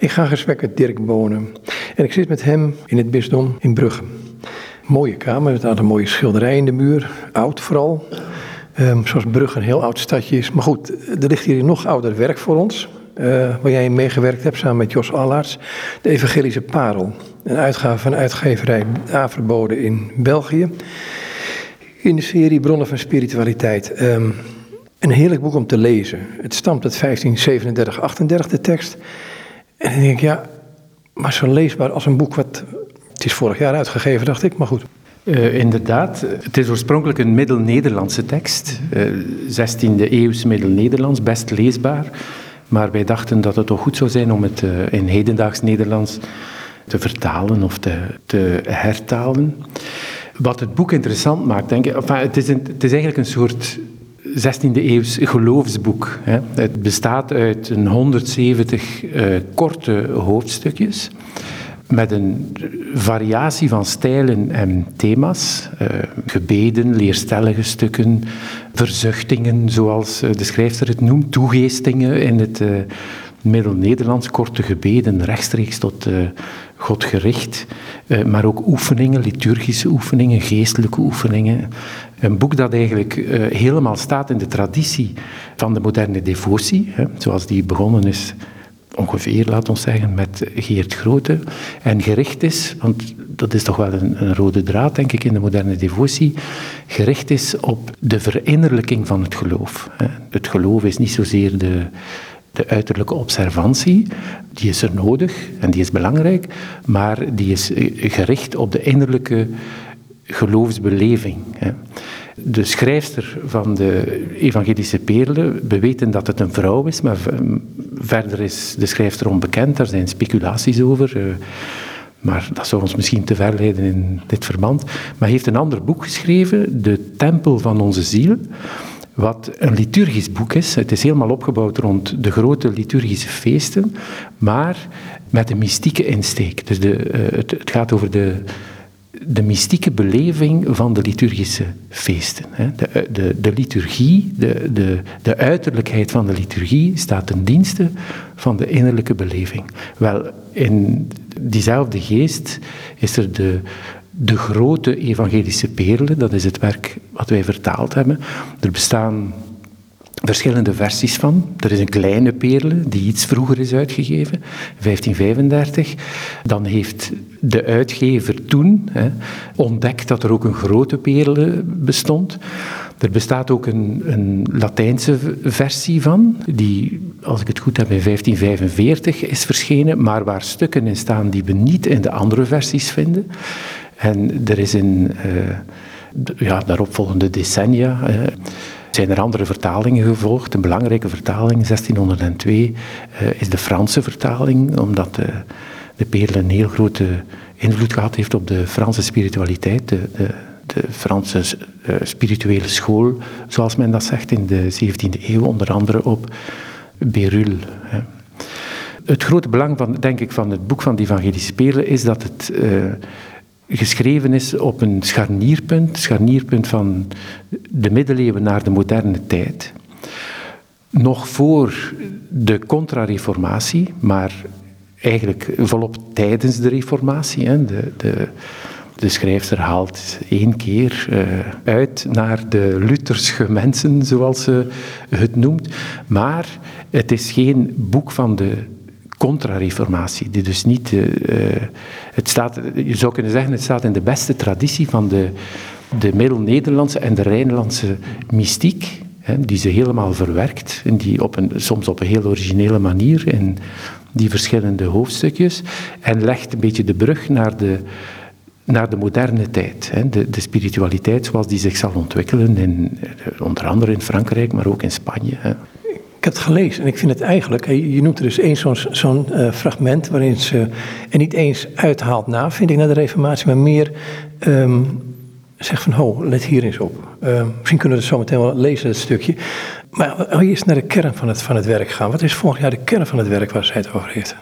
Ik ga gesprek met Dirk Bonen en ik zit met hem in het bisdom in Brugge. Mooie kamer, met een aantal mooie schilderijen in de muur, oud vooral. Um, zoals Brugge een heel oud stadje is. Maar goed, er ligt hier nog ouder werk voor ons. Uh, waar jij in meegewerkt hebt samen met Jos Allaerts. De Evangelische Parel. Een uitgave van uitgeverij Averbode in België. In de serie Bronnen van Spiritualiteit. Um, een heerlijk boek om te lezen. Het stamt uit 1537, 38 de tekst. En dan denk ik, ja, maar zo leesbaar als een boek wat... Het is vorig jaar uitgegeven, dacht ik, maar goed. Uh, inderdaad, het is oorspronkelijk een Middel-Nederlandse tekst. Uh, 16e eeuws Middel-Nederlands, best leesbaar. Maar wij dachten dat het toch goed zou zijn om het uh, in hedendaags Nederlands te vertalen of te, te hertalen. Wat het boek interessant maakt, denk ik, enfin, het, is het is eigenlijk een soort 16e eeuws geloofsboek. Hè. Het bestaat uit een 170 uh, korte hoofdstukjes met een variatie van stijlen en thema's. Uh, gebeden, leerstellige stukken, verzuchtingen, zoals de schrijfster het noemt, toegeestingen in het uh, Middel-Nederlands, korte gebeden rechtstreeks tot uh, God gericht, maar ook oefeningen, liturgische oefeningen, geestelijke oefeningen. Een boek dat eigenlijk uh, helemaal staat in de traditie van de moderne devotie, hè, zoals die begonnen is ongeveer, laat ons zeggen, met Geert Grote. En gericht is, want dat is toch wel een, een, rode draad, denk ik, in de moderne devotie, gericht is op de verinnerlijking van het geloof. Het geloof is niet zozeer de, de uiterlijke observantie, die is er nodig en die is belangrijk, maar die is eh, gericht op de innerlijke geloofsbeleving. De schrijfster van de Evangelische Perlen, we weten dat het een vrouw is, maar verder is de schrijfster onbekend, daar zijn speculaties over. Eh, maar dat zou ons misschien te ver leiden in dit verband. Maar heeft een ander boek geschreven, De Tempel van onze Ziel, wat een liturgisch boek is. Het is helemaal opgebouwd rond de grote liturgische feesten, maar met een mystieke insteek. Dus de, het, het gaat over de de mystieke beleving van de liturgische feesten. De, de, de liturgie, de, de, de uiterlijkheid van de liturgie staat ten dienste van de innerlijke beleving. Wel, in diezelfde geest is er de, de grote evangelische perlen, dat is het werk wat wij vertaald hebben. Er bestaan verschillende versies van. Er is een kleine perle die iets vroeger is uitgegeven, 1535. Dan heeft de uitgever toen hè, ontdekt dat er ook een grote perle bestond. Er bestaat ook een, een, Latijnse versie van, die, als ik het goed heb, in 1545 is verschenen, maar waar stukken in staan die we niet in de andere versies vinden. En er is in uh, ja, daaropvolgende decennia. Zijn er andere vertalingen gevolgd. Een belangrijke vertaling, 1602, uh, eh, is de Franse vertaling, omdat de, de Perle een heel grote invloed gehad heeft op de Franse spiritualiteit, de, de, Franse uh, spirituele school, zoals men dat zegt in de 17e eeuw, onder andere op Berulle. Het grote belang van, denk ik, van het boek van de Evangelische Perle is dat het geschreven is op een scharnierpunt, scharnierpunt van de middeleeuwen naar de moderne tijd. Nog voor de contra-reformatie, maar eigenlijk volop tijdens de reformatie. Hè. De, de, de schrijfster haalt één keer uh, uit naar de Luthersche mensen, zoals ze het noemt. Maar het is geen boek van de contra-reformatie. Die dus niet, uh, het staat, je zou kunnen zeggen, het staat in de beste traditie van de, de Middel-Nederlandse en de Rijnlandse mystiek, hè, die ze helemaal verwerkt, en die op een, soms op een heel originele manier in die verschillende hoofdstukjes, en legt een beetje de brug naar de, naar de moderne tijd. Hè, de, de spiritualiteit zoals die zich zal ontwikkelen, in, onder andere in Frankrijk, maar ook in Spanje. Hè. Ik heb het gelezen en ik vind het eigenlijk, je noemt er dus eens zo'n uh, fragment waarin ze er niet eens uithaalt na, vind ik, naar de reformatie, maar meer um, zegt van, ho, let hier eens op. Uh, misschien kunnen we het zo meteen wel lezen, het stukje. Maar eerst naar de kern van het, van het werk gaan. Wat is volgens jaar de kern van het werk waar zij het over heeft?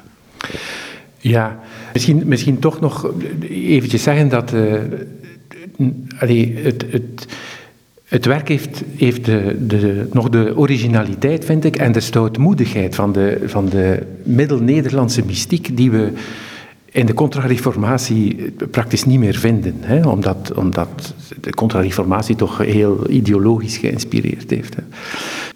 Ja, misschien, misschien toch nog eventjes zeggen dat uh, allee, het, het Het werk heeft, heeft de, de, nog de originaliteit, vind ik, en de stoutmoedigheid van de, van de middel-Nederlandse mystiek die we in de contrareformatie praktisch niet meer vinden. Hè, omdat, omdat de contrareformatie toch heel ideologisch geïnspireerd heeft. Hè.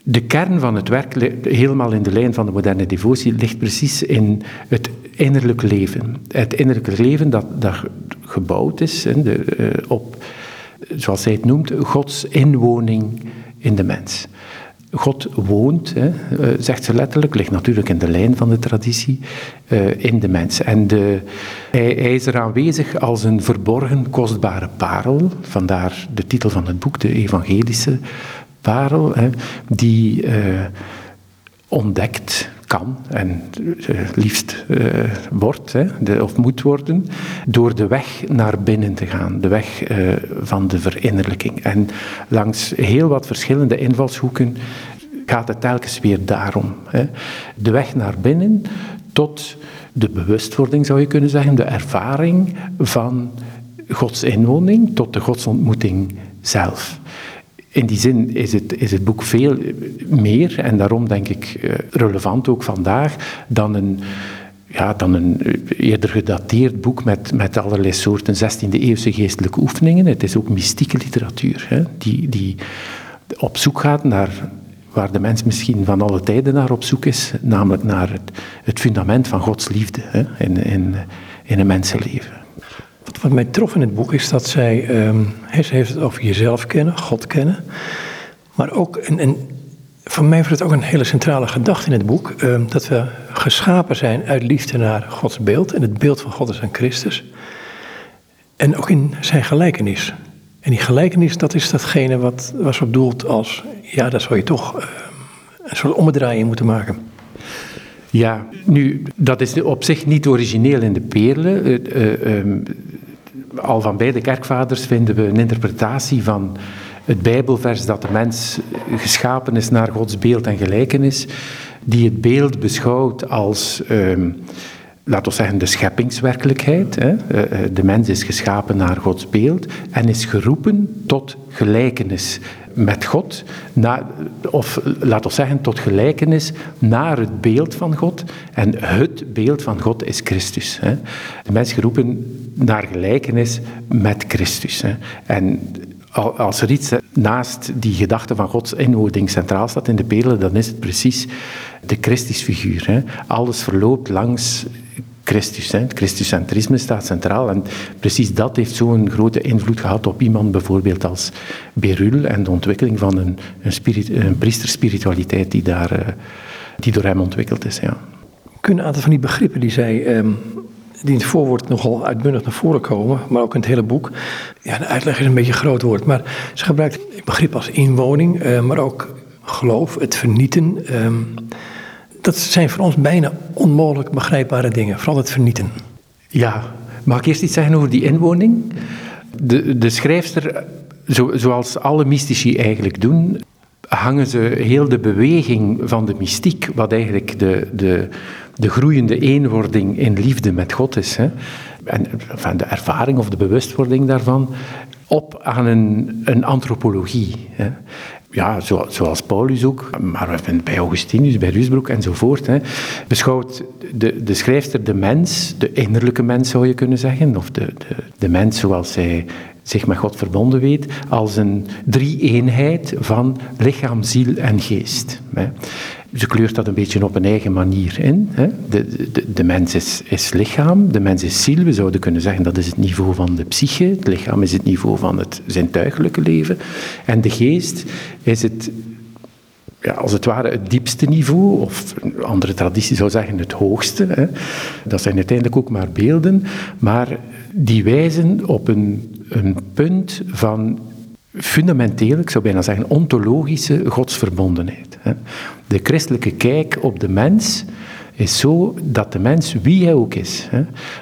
De kern van het werk, helemaal in de lijn van de moderne devotie, ligt precies in het innerlijk leven. Het innerlijke leven dat, dat gebouwd is hè, de, uh, op, zoals hij het noemt, Gods inwoning in de mens. God woont, hè, eh, zegt ze letterlijk, ligt natuurlijk in de lijn van de traditie, uh, in de mens. En de, hij, is er aanwezig als een verborgen, kostbare parel, vandaar de titel van het boek, de evangelische parel, die uh, ontdekt kan en uh, liefst uh, wordt, of moet worden, door de weg naar binnen te gaan, de weg van de verinnerlijking. En langs heel wat verschillende invalshoeken gaat het telkens weer daarom. Hè. De weg naar binnen tot de bewustwording, zou je kunnen zeggen, de ervaring van Gods inwoning tot de godsontmoeting zelf in die zin is het, is het boek veel meer, en daarom denk ik eh, relevant ook vandaag, dan een, ja, dan een eerder gedateerd boek met, met allerlei soorten 16e-eeuwse geestelijke oefeningen. Het is ook mystieke literatuur, hè, die, die op zoek gaat naar waar de mens misschien van alle tijden naar op zoek is, namelijk naar het, het fundament van Gods liefde hè, in, in, in een mensenleven. Wat mij trof in het boek is dat zij, um, ze heeft het over jezelf kennen, God kennen. Maar ook, en, voor mij was het ook een hele centrale gedachte in het boek, um, dat we geschapen zijn uit liefde naar Gods beeld. En het beeld van God is aan Christus. En ook in zijn gelijkenis. En die gelijkenis, dat is datgene wat was op doelt als, ja, daar zou je toch uh, een soort omdraaiing moeten maken. Ja, nu, dat is op zich niet origineel in de perlen. Uh, al van beide kerkvaders vinden we een interpretatie van het Bijbelvers dat de mens geschapen is naar Gods beeld en gelijkenis, die het beeld beschouwt als, um, laten we zeggen, de scheppingswerkelijkheid. Hè. Eh, eh, de mens is geschapen naar Gods beeld en is geroepen tot gelijkenis met God, of laten we zeggen tot gelijkenis naar het beeld van God. En het beeld van God is Christus. Hè. De mens geroepen naar gelijkenis met Christus. Hè. En als er iets naast die gedachte van Gods inwoning centraal staat in de perlen, dan is het precies de Christusfiguur. Hè. Alles verloopt langs Christus. Hè. Staat centraal en precies dat heeft zo'n grote invloed gehad op iemand bijvoorbeeld als Berulle en de ontwikkeling van een, een, spirit, een priesterspiritualiteit die, daar, uh, die door hem ontwikkeld is. Ja. Kunnen een aantal van die begrippen die zij um, die in het voorwoord nogal uitbundig naar voren komen, maar ook in het hele boek. Ja, de uitleg is een beetje een groot woord, maar ze gebruikt het begrip als inwoning, uh, maar ook geloof, het vernieten. Dat zijn voor ons bijna onmogelijk begrijpbare dingen, vooral het vernieten. Ja, mag ik eerst iets zeggen over die inwoning? De, de schrijfster, zo, zoals alle mystici eigenlijk doen, hangen ze heel de beweging van de mystiek, wat eigenlijk de, de, de groeiende eenwording in liefde met God is, hè, en van de ervaring of de bewustwording daarvan, op aan een, een antropologie. Hè ja, zo, zoals Paulus ook, maar bij Augustinus, bij Rusbroek enzovoort, hè, beschouwt de, de schrijfster de mens, de innerlijke mens zou je kunnen zeggen, of de, de, de mens zoals zij zich met God verbonden weet, als een drie-eenheid van lichaam, ziel en geest. Hè. Ze kleurt dat een beetje op een eigen manier in. Hè. De, de, de, mens is, is, lichaam, de mens is ziel. We zouden kunnen zeggen dat is het niveau van de psyche. Het lichaam is het niveau van het zintuigelijke leven. En de geest is het, ja, als het ware het diepste niveau, of een andere traditie zou zeggen het hoogste. Hè. Dat zijn uiteindelijk ook maar beelden, maar die wijzen op een, een punt van fundamenteel, ik zou bijna zeggen ontologische godsverbondenheid. De christelijke kijk op de mens is zo dat de mens, wie hij ook is,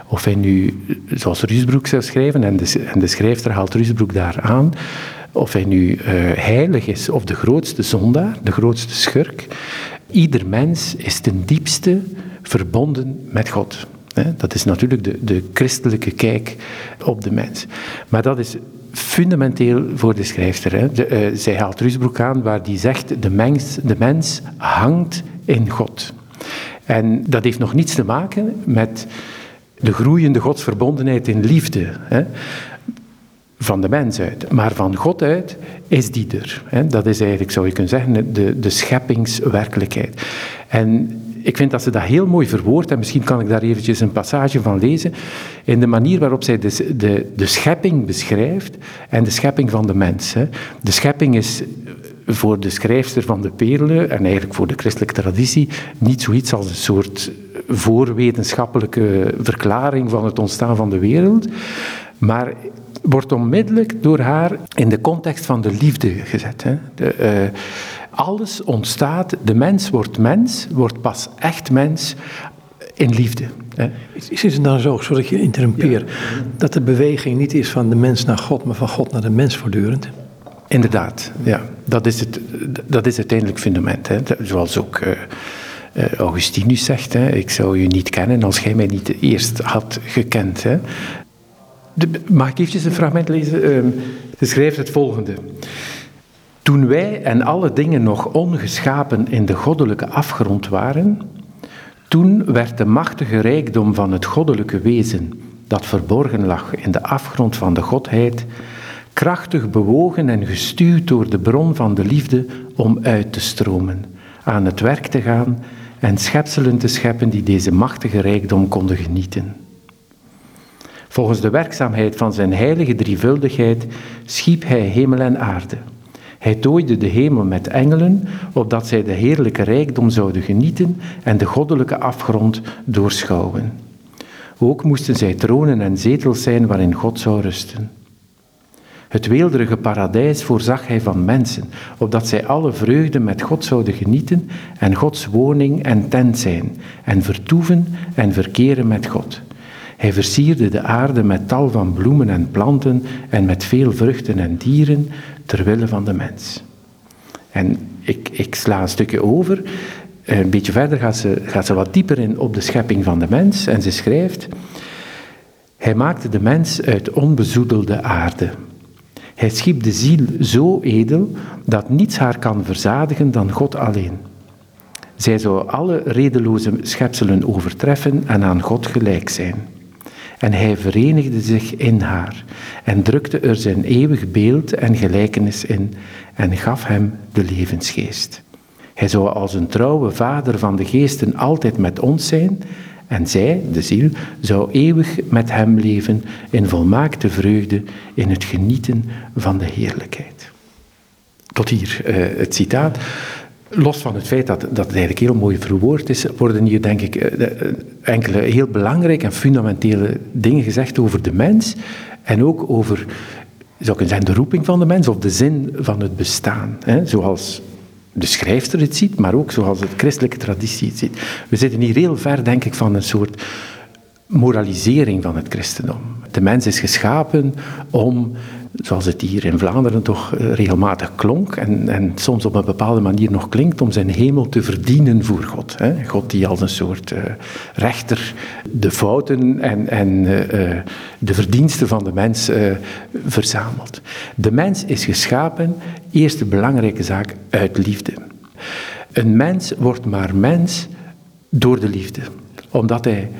of hij nu, zoals Rusbroek zou schrijven, en de, schrijfster haalt Rusbroek daar aan, of hij nu uh, heilig is of de grootste zondaar, de grootste schurk, ieder mens is ten diepste verbonden met God. Dat is natuurlijk de, de christelijke kijk op de mens. Maar dat is fundamenteel voor de schrijfster. Hè. De, uh, zij haalt Rusbroek aan waar die zegt de mens, de mens hangt in God. En dat heeft nog niets te maken met de groeiende godsverbondenheid in liefde. Hè van de mens uit. Maar van God uit is die er. Dat is eigenlijk, zou je kunnen zeggen, de, de scheppingswerkelijkheid. En ik vind dat ze dat heel mooi verwoordt, en misschien kan ik daar eventjes een passage van lezen, in de manier waarop zij de, de, de schepping beschrijft en de schepping van de mens. De schepping is voor de schrijfster van de perelen, en eigenlijk voor de christelijke traditie, niet zoiets als een soort voorwetenschappelijke verklaring van het ontstaan van de wereld, maar wordt onmiddellijk door haar in de context van de liefde gezet. Hè. De, uh, alles ontstaat, de mens wordt mens, wordt pas echt mens in liefde. Hè. Is, het dan zo, zodat je interrumpeer, dat de beweging niet is van de mens naar God, maar van God naar de mens voortdurend? Inderdaad, ja. Dat is het, dat is uiteindelijk fundament. Hè. Zoals ook uh, Augustinus zegt, hè, ik zou je niet kennen als jij mij niet eerst had gekend. Hè. De, mag ik eventjes een fragment lezen? Uh, ze schrijft het volgende. Toen wij en alle dingen nog ongeschapen in de goddelijke afgrond waren, toen werd de machtige rijkdom van het goddelijke wezen, dat verborgen lag in de afgrond van de godheid, krachtig bewogen en gestuurd door de bron van de liefde om uit te stromen, aan het werk te gaan en schepselen te scheppen die deze machtige rijkdom konden genieten. Volgens de werkzaamheid van zijn heilige drievuldigheid schiep hij hemel en aarde. Hij tooide de hemel met engelen, opdat zij de heerlijke rijkdom zouden genieten en de goddelijke afgrond doorschouwen. Ook moesten zij tronen en zetels zijn waarin God zou rusten. Het weelderige paradijs voorzag hij van mensen, opdat zij alle vreugde met God zouden genieten en Gods woning en tent zijn, en vertoeven en verkeren met God. Hij versierde de aarde met tal van bloemen en planten en met veel vruchten en dieren ter wille van de mens. En ik, ik sla een stukje over. Een beetje verder gaat ze, gaat ze wat dieper in op de schepping van de mens en ze schrijft: Hij maakte de mens uit onbezoedelde aarde. Hij schiep de ziel zo edel dat niets haar kan verzadigen dan God alleen. Zij zou alle redeloze schepselen overtreffen en aan God gelijk zijn. En hij verenigde zich in haar en drukte er zijn eeuwig beeld en gelijkenis in en gaf hem de levensgeest. Hij zou als een trouwe vader van de geesten altijd met ons zijn en zij, de ziel, zou eeuwig met hem leven in volmaakte vreugde in het genieten van de heerlijkheid. Tot hier uh, het citaat. Los van het feit dat, dat het eigenlijk heel mooi verwoord is, worden hier denk ik eh, eh, enkele heel belangrijke en fundamentele dingen gezegd over de mens en ook over, zou kunnen zeggen, de roeping van de mens of de zin van het bestaan. Hè? Zoals de schrijfster het ziet, maar ook zoals de christelijke traditie het ziet. We zitten hier heel ver, denk ik, van een soort moralisering van het christendom. De mens is geschapen om zoals het hier in Vlaanderen toch eh, regelmatig klonk en, en soms op een bepaalde manier nog klinkt, om zijn hemel te verdienen voor God. Hè? God die als een soort uh, rechter de fouten en, en uh, de verdiensten van de mens verzamelt. De mens is geschapen, eerste belangrijke zaak, uit liefde. Een mens wordt maar mens door de liefde, omdat hij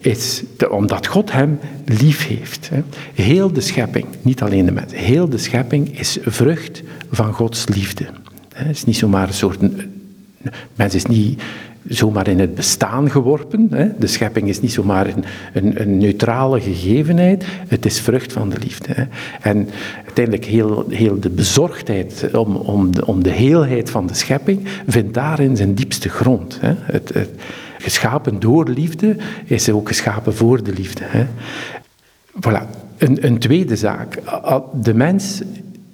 is omdat God hem lief heeft. Heel de schepping, niet alleen de mens, heel de schepping is vrucht van Gods liefde. Het is niet zomaar een soort. Mens is niet zomaar in het bestaan geworpen. De schepping is niet zomaar een, een, neutrale gegevenheid. Het is vrucht van de liefde. En uiteindelijk heel, heel de bezorgdheid om, om, de, om de heelheid van de schepping vindt daarin zijn diepste grond. Het, geschapen door liefde, is ook geschapen voor de liefde. Hè. Voilà. Een, een, tweede zaak. De mens,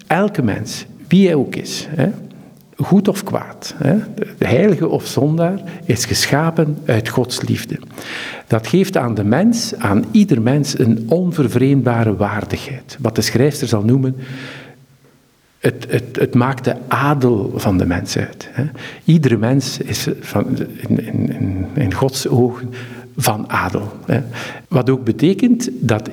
elke mens, wie hij ook is, hè, goed of kwaad, hè, de heilige of zondaar, is geschapen uit Gods liefde. Dat geeft aan de mens, aan ieder mens, een onvervreemdbare waardigheid. Wat de schrijfster zal noemen het, het, het, maakt de adel van de mens uit. Hè. Iedere mens is van, in, in, in, Gods ogen van adel. Hè. Wat ook betekent dat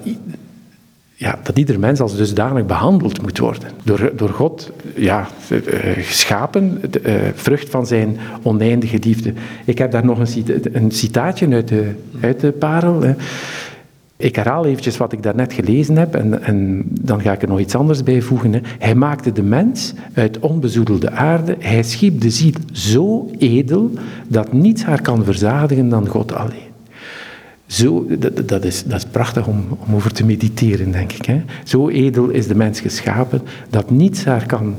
ja, dat ieder mens als dusdanig behandeld moet worden. Door, door God ja, uh, geschapen, de uh, vrucht van zijn oneindige liefde. Ik heb daar nog een, een citaatje uit de, uit de parel. Hè. Ik herhaal eventjes wat ik daarnet gelezen heb en, en, dan ga ik er nog iets anders bij voegen. Hè. Hij maakte de mens uit onbezoedelde aarde. Hij schiep de ziel zo edel dat niets haar kan verzadigen dan God alleen. Zo, dat, dat, is, dat is prachtig om, om over te mediteren, denk ik. Hè. Zo edel is de mens geschapen dat niets, haar kan,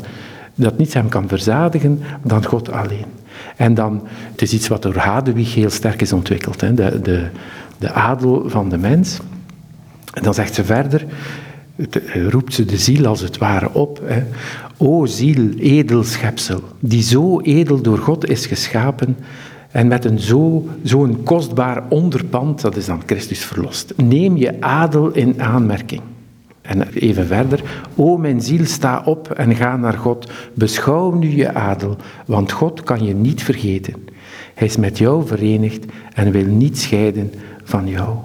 dat niets hem kan verzadigen dan God alleen. En dan, het is iets wat door Hadewig heel sterk is ontwikkeld, hè, de, de, de adel van de mens. En dan zegt ze verder, roept ze de ziel als het ware op. Hè. O ziel, edel schepsel, die zo edel door God is geschapen, en met een zo'n zo kostbaar onderpand, dat is dan Christus verlost. Neem je adel in aanmerking. En even verder. O mijn ziel, sta op en ga naar God. Beschouw nu je adel, want God kan je niet vergeten. Hij is met jou verenigd en wil niet scheiden van jou.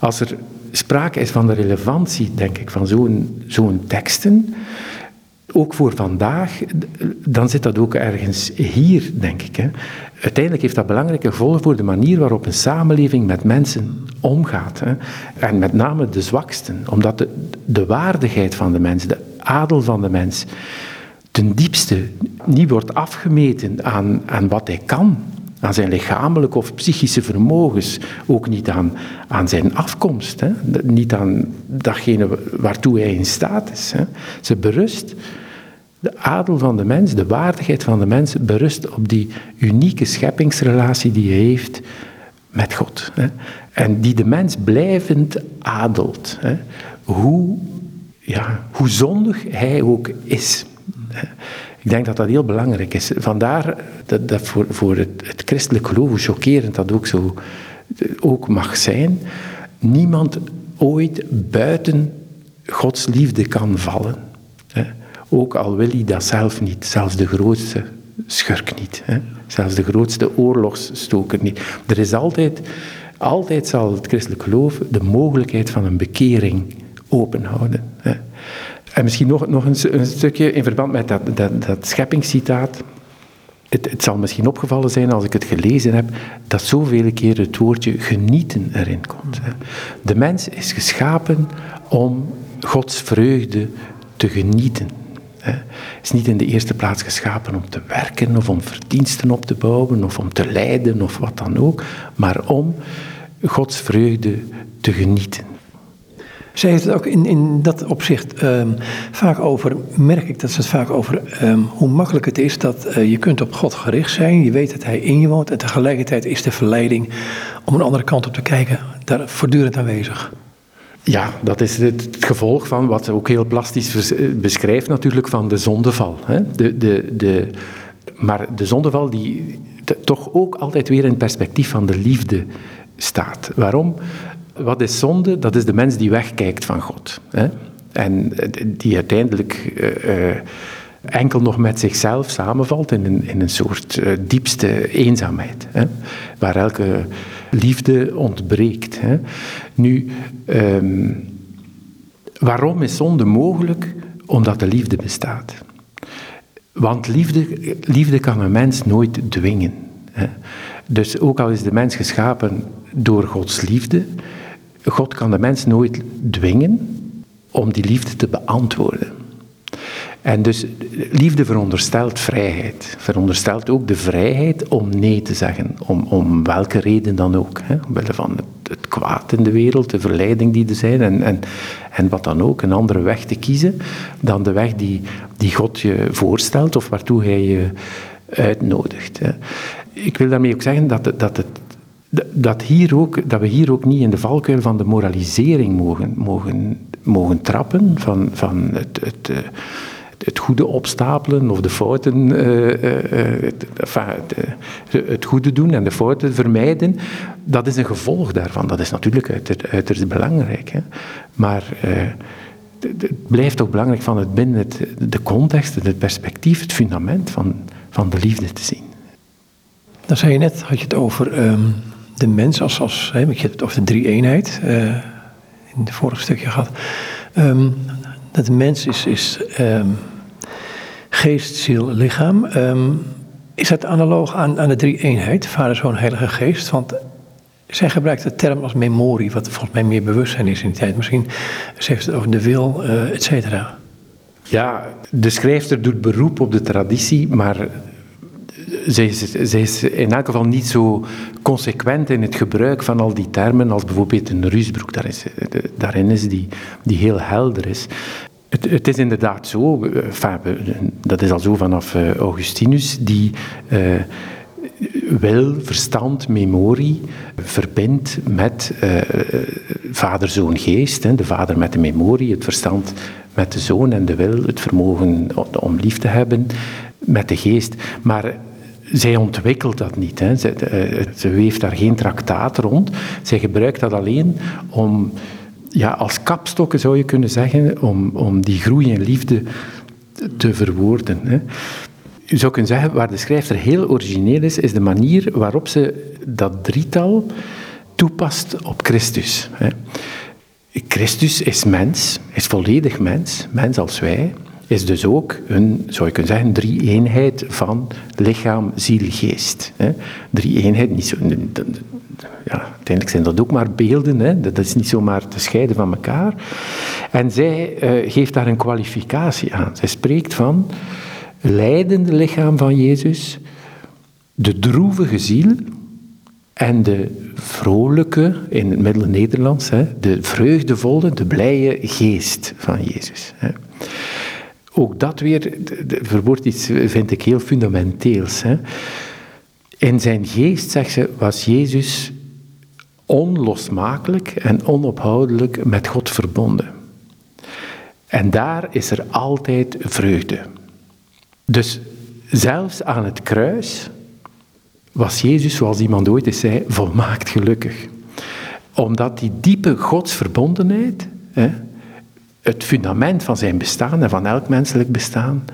Als er sprake is van de relevantie, denk ik, van zo'n teksten, ook voor vandaag, dan zit dat ook ergens hier, denk ik. Hè. Uiteindelijk heeft dat belangrijke gevolgen voor de manier waarop een samenleving met mensen omgaat. Hè. En met name de zwaksten, omdat de, de waardigheid van de mens, de adel van de mens, ten diepste niet wordt afgemeten aan, aan wat hij kan, aan zijn lichamelijke of psychische vermogens, ook niet aan, aan zijn afkomst, hè. niet aan datgene waartoe hij in staat is. Hè. Ze berust de adel van de mens, de waardigheid van de mens, berust op die unieke scheppingsrelatie die hij heeft met God. Hè. En die de mens blijvend adelt. Hè. Hoe, ja, hoe zondig hij ook is. Ik denk dat dat heel belangrijk is. Vandaar dat, voor, voor het, het christelijk geloof, hoe chockerend dat ook, zo, ook mag zijn, niemand ooit buiten Gods liefde kan vallen. Ook al wil hij dat zelf niet, zelfs de grootste schurk niet. Hè? Zelfs de grootste oorlogsstoker niet. Er is altijd, altijd zal het christelijk geloof de mogelijkheid van een bekering openhouden. Hè? En misschien nog, nog een, een, stukje in verband met dat, dat, dat scheppingscitaat. Het, zal misschien opgevallen zijn als ik het gelezen heb, dat zoveel keer het woordje genieten erin komt. Hè? De mens is geschapen om Gods vreugde te genieten. Hij is niet in de eerste plaats geschapen om te werken of om verdiensten op te bouwen of om te lijden of wat dan ook, maar om Gods vreugde te genieten. Zij heeft het ook in, in dat opzicht um, vaak over, merk ik dat ze het vaak over um, hoe makkelijk het is dat uh, je kunt op God gericht zijn. Je weet dat Hij in je woont en tegelijkertijd is de verleiding om een andere kant op te kijken daar voortdurend aanwezig. Ja, dat is het, gevolg van wat ook heel plastisch eh, beschrijft natuurlijk van de zondeval. Hè? De, de, de, maar de zondeval die toch ook altijd weer in het perspectief van de liefde staat. Waarom? Wat is zonde? Dat is de mens die wegkijkt van God. Hè? En eh, die uiteindelijk uh, uh, enkel nog met zichzelf samenvalt in een, in een soort diepste eenzaamheid. Hè? Waar elke liefde ontbreekt. Hè. Nu, um, waarom is zonde mogelijk? Omdat de liefde bestaat. Want liefde, liefde kan een mens nooit dwingen. Hè. Dus ook al is de mens geschapen door Gods liefde, God kan de mens nooit dwingen om die liefde te beantwoorden. En dus liefde veronderstelt vrijheid. Veronderstelt ook de vrijheid om nee te zeggen. Om, om welke reden dan ook. Hè. Omwille van het, kwaad in de wereld, de verleiding die er zijn. En, en, en wat dan ook. Een andere weg te kiezen dan de weg die, die God je voorstelt of waartoe hij je uitnodigt. Ik wil daarmee ook zeggen dat, dat het dat, hier ook, dat we hier ook niet in de valkuil van de moralisering mogen, mogen, mogen trappen, van, van het, het, eh, het goede opstapelen of de fouten, uh, het goede doen en de fouten vermijden, dat is een gevolg daarvan. Dat is natuurlijk uiterst, belangrijk. Hè. Maar het blijft ook belangrijk van het binnen het, de context, het perspectief, het fundament van, van de liefde te zien. Dan zei je net, had je het over um, de mens als, als hè, je het over de drie-eenheid, uh, in het vorige stukje gehad, um, dat de mens is, is um, geest, ziel, lichaam. Um, is dat analoog aan, aan de drie-eenheid, Vader, Zoon, Heilige Geest? Want zij gebruikt de term als memorie, wat volgens mij meer bewustzijn is in die tijd. Misschien ze het over de wil, uh, et cetera. Ja, de schrijfster doet beroep op de traditie, maar zij is, in elk geval niet zo consequent in het gebruik van al die termen als bijvoorbeeld een Rusbroek. Daar is, daarin is die, die heel helder is. Het, het is inderdaad zo, enfin, dat is al zo vanaf Augustinus, die uh, wil, verstand, memorie verbindt met vader, zoon, geest. Hè, de vader met de memorie, het verstand met de zoon en de wil, het vermogen om lief te hebben met de geest. Maar zij ontwikkelt dat niet. Hè. Ze, ze weeft daar geen traktaat rond. Zij gebruikt dat alleen om, ja, als kapstokken zou je kunnen zeggen, om, om die groei in liefde te verwoorden. Hè. Je zou kunnen zeggen, waar de schrijfster heel origineel is, is de manier waarop ze dat drietal toepast op Christus. Hè. Christus is mens, is volledig mens, mens als wij, is dus ook een, zou je kunnen zeggen, drie-eenheid van lichaam, ziel, geest. Drie-eenheid, niet zo, ja, uiteindelijk zijn dat ook maar beelden, hè. dat is niet zomaar te scheiden van elkaar. En zij uh, geeft daar een kwalificatie aan. Zij spreekt van leidende lichaam van Jezus, de droevige ziel en de vrolijke, in het Middel-Nederlands, de vreugdevolle, de blije geest van Jezus. Hè. Ook dat weer verwoordt iets, vind ik, heel fundamenteels. Hè. In zijn geest, zegt ze, was Jezus onlosmakelijk en onophoudelijk met God verbonden. En daar is er altijd vreugde. Dus zelfs aan het kruis was Jezus, zoals iemand ooit eens zei, volmaakt gelukkig. Omdat die diepe godsverbondenheid, hè, het fundament van zijn bestaan en van elk menselijk bestaan,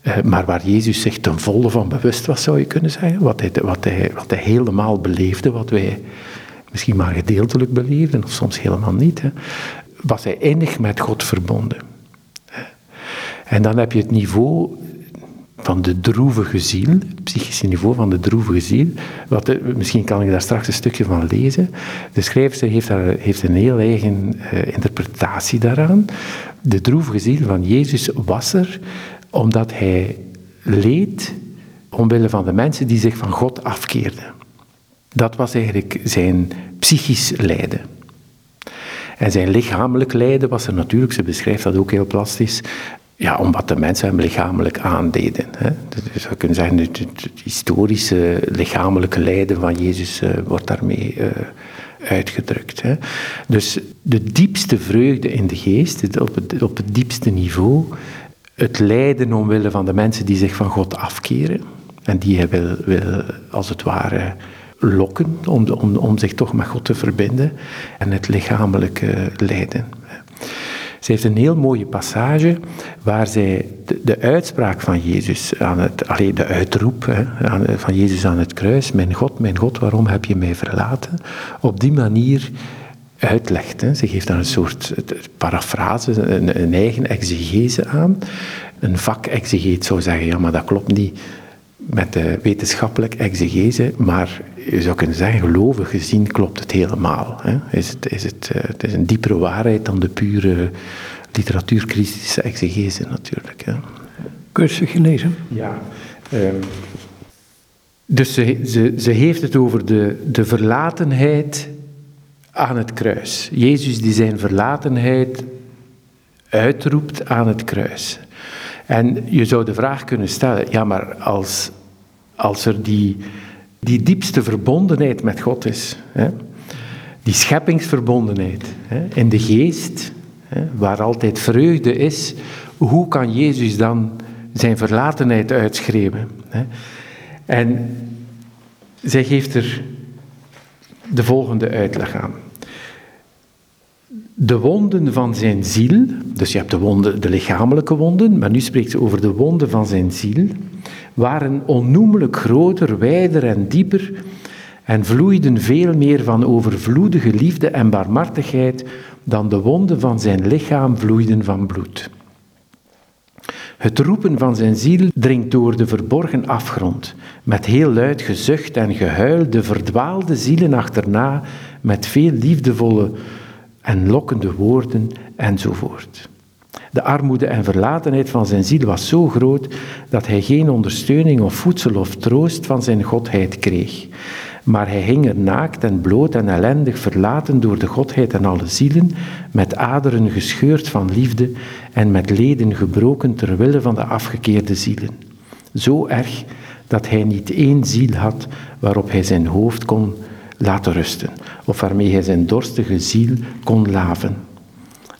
eh, maar waar Jezus zich ten volle van bewust was, zou je kunnen zeggen, wat hij, wat hij, wat hij helemaal beleefde, wat wij misschien maar gedeeltelijk beleefden, of soms helemaal niet, hè, was hij innig met God verbonden. En dan heb je het niveau van de droevige ziel, het psychische niveau van de droevige ziel. Wat, misschien kan ik daar straks een stukje van lezen. De schrijver heeft, daar, heeft een heel eigen uh, interpretatie daaraan. De droevige ziel van Jezus was er omdat hij leed omwille van de mensen die zich van God afkeerden. Dat was eigenlijk zijn psychisch lijden. En zijn lichamelijk lijden was er natuurlijk, ze beschrijft dat ook heel plastisch, ja, om wat de mensen hem lichamelijk aandeden. Hè. Dus zou kunnen zeggen, het, historische lichamelijke lijden van Jezus uh, wordt daarmee uh, uitgedrukt. Hè. Dus de diepste vreugde in de geest, op het, op het diepste niveau, het lijden omwille van de mensen die zich van God afkeren en die hij wil, wil als het ware lokken om, om, om zich toch met God te verbinden en het lichamelijke lijden. Ze heeft een heel mooie passage waar zij de, de uitspraak van Jezus, aan het, alleen de uitroep hè, van Jezus aan het kruis, mijn God, mijn God, waarom heb je mij verlaten, op die manier uitlegt. Hè. Ze geeft daar een soort parafrase, een, een eigen exegese aan. Een vak-exegeet zou zeggen, ja, maar dat klopt niet met de wetenschappelijk exegese, maar je zou kunnen zeggen, gelovig gezien klopt het helemaal. Hè. Is het, is het, uh, het is een diepere waarheid dan de pure literatuurkritische exegese natuurlijk. Hè. Kun je gelezen? Ja. Um, dus ze, ze, ze heeft het over de, de verlatenheid aan het kruis. Jezus die zijn verlatenheid uitroept aan het kruis. En je zou de vraag kunnen stellen, ja maar als, als er die, die diepste verbondenheid met God is, hè, die scheppingsverbondenheid hè, in de geest, hè, waar altijd vreugde is, hoe kan Jezus dan zijn verlatenheid uitschreeuwen? En zij geeft er de volgende uitleg aan de wonden van zijn ziel, dus je hebt de, wonden, de lichamelijke wonden, maar nu spreekt ze over de wonden van zijn ziel, waren onnoemelijk groter, wijder en dieper en vloeiden veel meer van overvloedige liefde en barmhartigheid dan de wonden van zijn lichaam vloeiden van bloed. Het roepen van zijn ziel dringt door de verborgen afgrond, met heel luid gezucht en gehuil de verdwaalde zielen achterna, met veel liefdevolle en lokkende woorden enzovoort. De armoede en verlatenheid van zijn ziel was zo groot dat hij geen ondersteuning of voedsel of troost van zijn godheid kreeg. Maar hij hing er naakt en bloot en ellendig verlaten door de godheid en alle zielen, met aderen gescheurd van liefde en met leden gebroken ter wille van de afgekeerde zielen. Zo erg dat hij niet één ziel had waarop hij zijn hoofd kon laten rusten, of waarmee hij zijn dorstige ziel kon laven.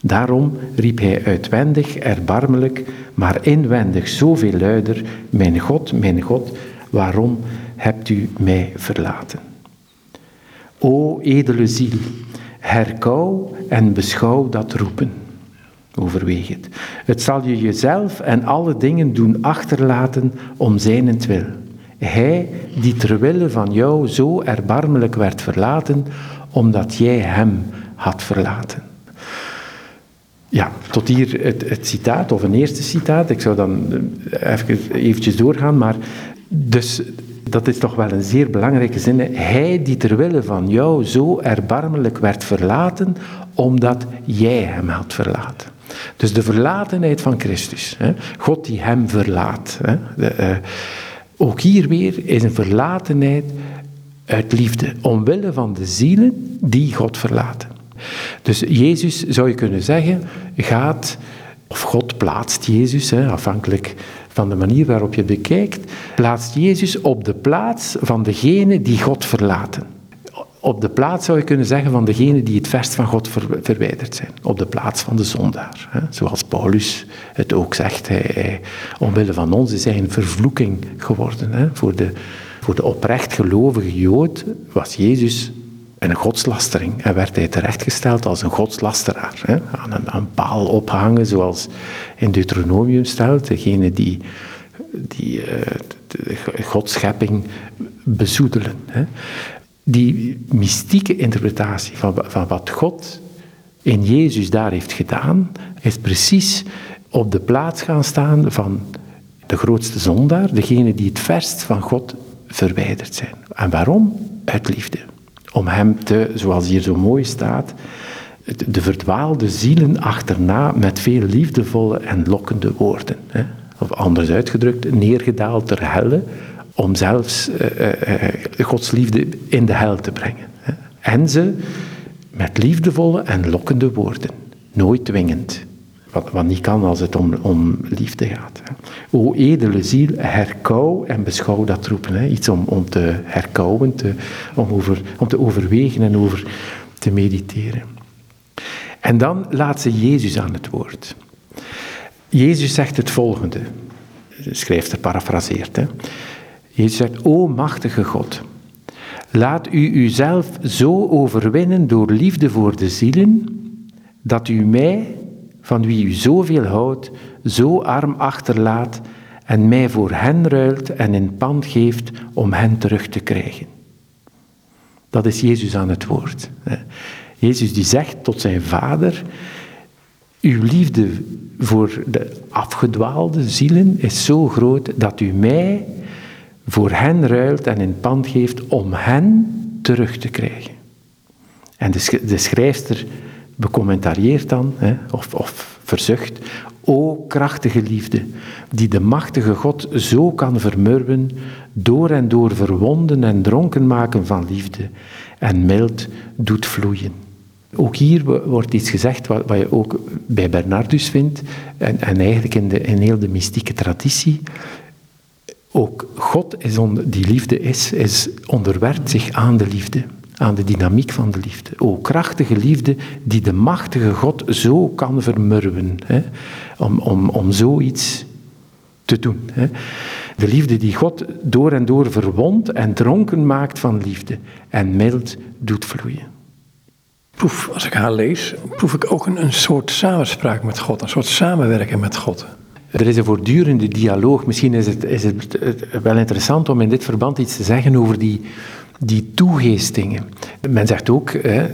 Daarom riep hij uitwendig erbarmelijk, maar inwendig zoveel luider, Mijn God, mijn God, waarom hebt u mij verlaten? O edele ziel, herkou en beschouw dat roepen. Overweeg het. Het zal je jezelf en alle dingen doen achterlaten om zijnentwil. Hij die terwille van jou zo erbarmelijk werd verlaten, omdat jij hem had verlaten. Ja, tot hier het, het, citaat, of een eerste citaat. Ik zou dan eh, even eventjes doorgaan, maar dus dat is toch wel een zeer belangrijke zin. Hij die terwille van jou zo erbarmelijk werd verlaten, omdat jij hem had verlaten. Dus de verlatenheid van Christus. Hè? God die hem verlaat. Hè? De, uh, ook hier weer is een verlatenheid uit liefde, omwille van de zielen die God verlaten. Dus Jezus, zou je kunnen zeggen, gaat, of God plaatst Jezus, hè, afhankelijk van de manier waarop je bekijkt, plaatst Jezus op de plaats van degene die God verlaten. Op de plaats zou je kunnen zeggen van degene die het verst van God verwijderd zijn. Op de plaats van de zondaar. Hè. Zoals Paulus het ook zegt. Hij, omwille van ons is hij een vervloeking geworden. Hè. Voor, de, voor de oprecht gelovige Jood was Jezus een godslastering. En werd hij terechtgesteld als een godslasteraar. Hè? Aan, een, paal ophangen, zoals in Deuteronomium stelt. Degene die, die uh, de godschepping bezoedelen. Hè? Die mystieke interpretatie van, van wat God in Jezus daar heeft gedaan, is precies op de plaats gaan staan van de grootste zondaar, degene die het verst van God verwijderd zijn. En waarom? Uit liefde om hem te, zoals hier zo mooi staat, de verdwaalde zielen achterna met veel liefdevolle en lokkende woorden. Hè? Of anders uitgedrukt, neergedaald ter helle, om zelfs uh, Gods liefde in de hel te brengen. Hè? En ze met liefdevolle en lokkende woorden, nooit dwingend. Wat, wat niet kan als het om, om liefde gaat. O edele ziel, herkou en beschouw dat roepen. Hè. Iets om, te herkouwen, te, om, over, te overwegen en over te mediteren. En dan laat ze Jezus aan het woord. Jezus zegt het volgende, schrijft er parafraseert. Hè. Jezus zegt, O machtige God, laat u uzelf zo overwinnen door liefde voor de zielen, dat u mij van wie u zoveel houdt, zo arm achterlaat en mij voor hen ruilt en in pand geeft om hen terug te krijgen. Dat is Jezus aan het woord. Jezus die zegt tot zijn vader, uw liefde voor de afgedwaalde zielen is zo groot dat u mij voor hen ruilt en in pand geeft om hen terug te krijgen. En de, schrijfster becommentarieert dan, hè, of, of verzucht, o krachtige liefde, die de machtige God zo kan vermurwen, door en door verwonden en dronken maken van liefde, en mild doet vloeien. Ook hier wordt iets gezegd wat, wat je ook bij Bernardus vindt, en, en eigenlijk in, de, in heel de mystieke traditie. Ook God is die liefde is, is, onderwerpt zich aan de liefde aan de dynamiek van de liefde. O krachtige liefde die de machtige God zo kan vermurwen, hè, om, om, om zoiets te doen. Hè. De liefde die God door en door verwondt en dronken maakt van liefde en mild doet vloeien. Proef, als ik haar lees, proef ik ook een, een soort samenspraak met God, een soort samenwerken met God. Er is een voortdurende dialoog. Misschien is het, is het wel interessant om in dit verband iets te zeggen over die, die toegeestingen. Men zegt ook hè,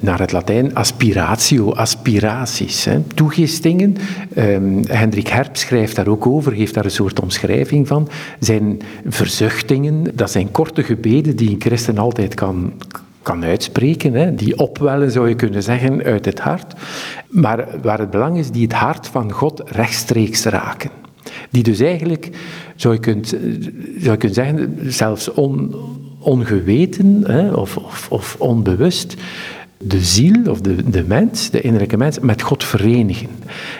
naar het Latijn aspiratio, aspiraties. Hè. Toegeestingen, um, Hendrik Herp schrijft daar ook over, geeft daar een soort omschrijving van, zijn verzuchtingen, dat zijn korte gebeden die een christen altijd kan, kan uitspreken, hè, die opwellen, zou je kunnen zeggen, uit het hart. Maar waar het belang is, die het hart van God rechtstreeks raken. Die dus eigenlijk, zou je, kunt, zou je kunnen zeggen, zelfs on, ongeweten hè, of, of, of, onbewust de ziel of de, de mens, de innerlijke mens, met God verenigen.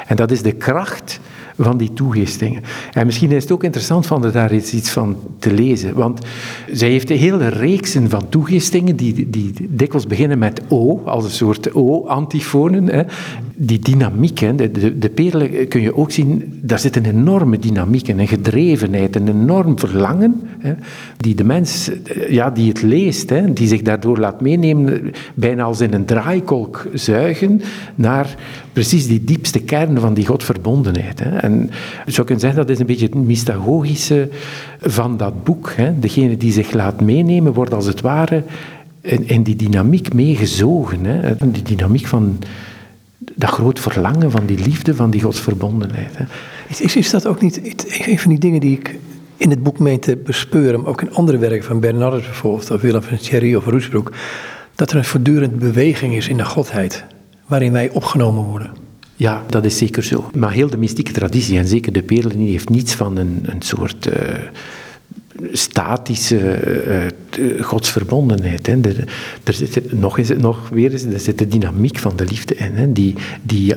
En dat is de kracht van die toegistingen. En misschien is het ook interessant om daar iets van te lezen, want zij heeft een hele reeksen van toegistingen die, die dikwijls beginnen met O, als een soort O-antifonen. Die dynamiek, de, de perlen kun je ook zien, daar zit een enorme dynamiek en een gedrevenheid, een enorm verlangen, hè, die de mens, ja, die het leest, hè, die zich daardoor laat meenemen, bijna als in een draaikolk zuigen, naar precies die diepste kern van die godverbondenheid. Hè. En je zou kunnen zeggen, dat is een beetje het mystagogische van dat boek. Hè. Degene die zich laat meenemen, wordt als het ware in, die dynamiek meegezogen. Hè. Die dynamiek van dat groot verlangen, van die liefde, van die godsverbondenheid. Hè. Is, is dat ook niet een van die dingen die ik in het boek meen te bespeuren, maar ook in andere werken van Bernardus bijvoorbeeld, of Willem van Thierry of Roesbroek, dat er een voortdurend beweging is in de godheid, waarin wij opgenomen worden? Ja, dat is zeker zo. Maar heel de mystieke traditie, en zeker de Perlin, heeft niets van een, een soort uh, statische uh, godsverbondenheid. Hè. Er, zit, nog, het, nog weer eens, er zit de dynamiek van de liefde in. Hè, die, die,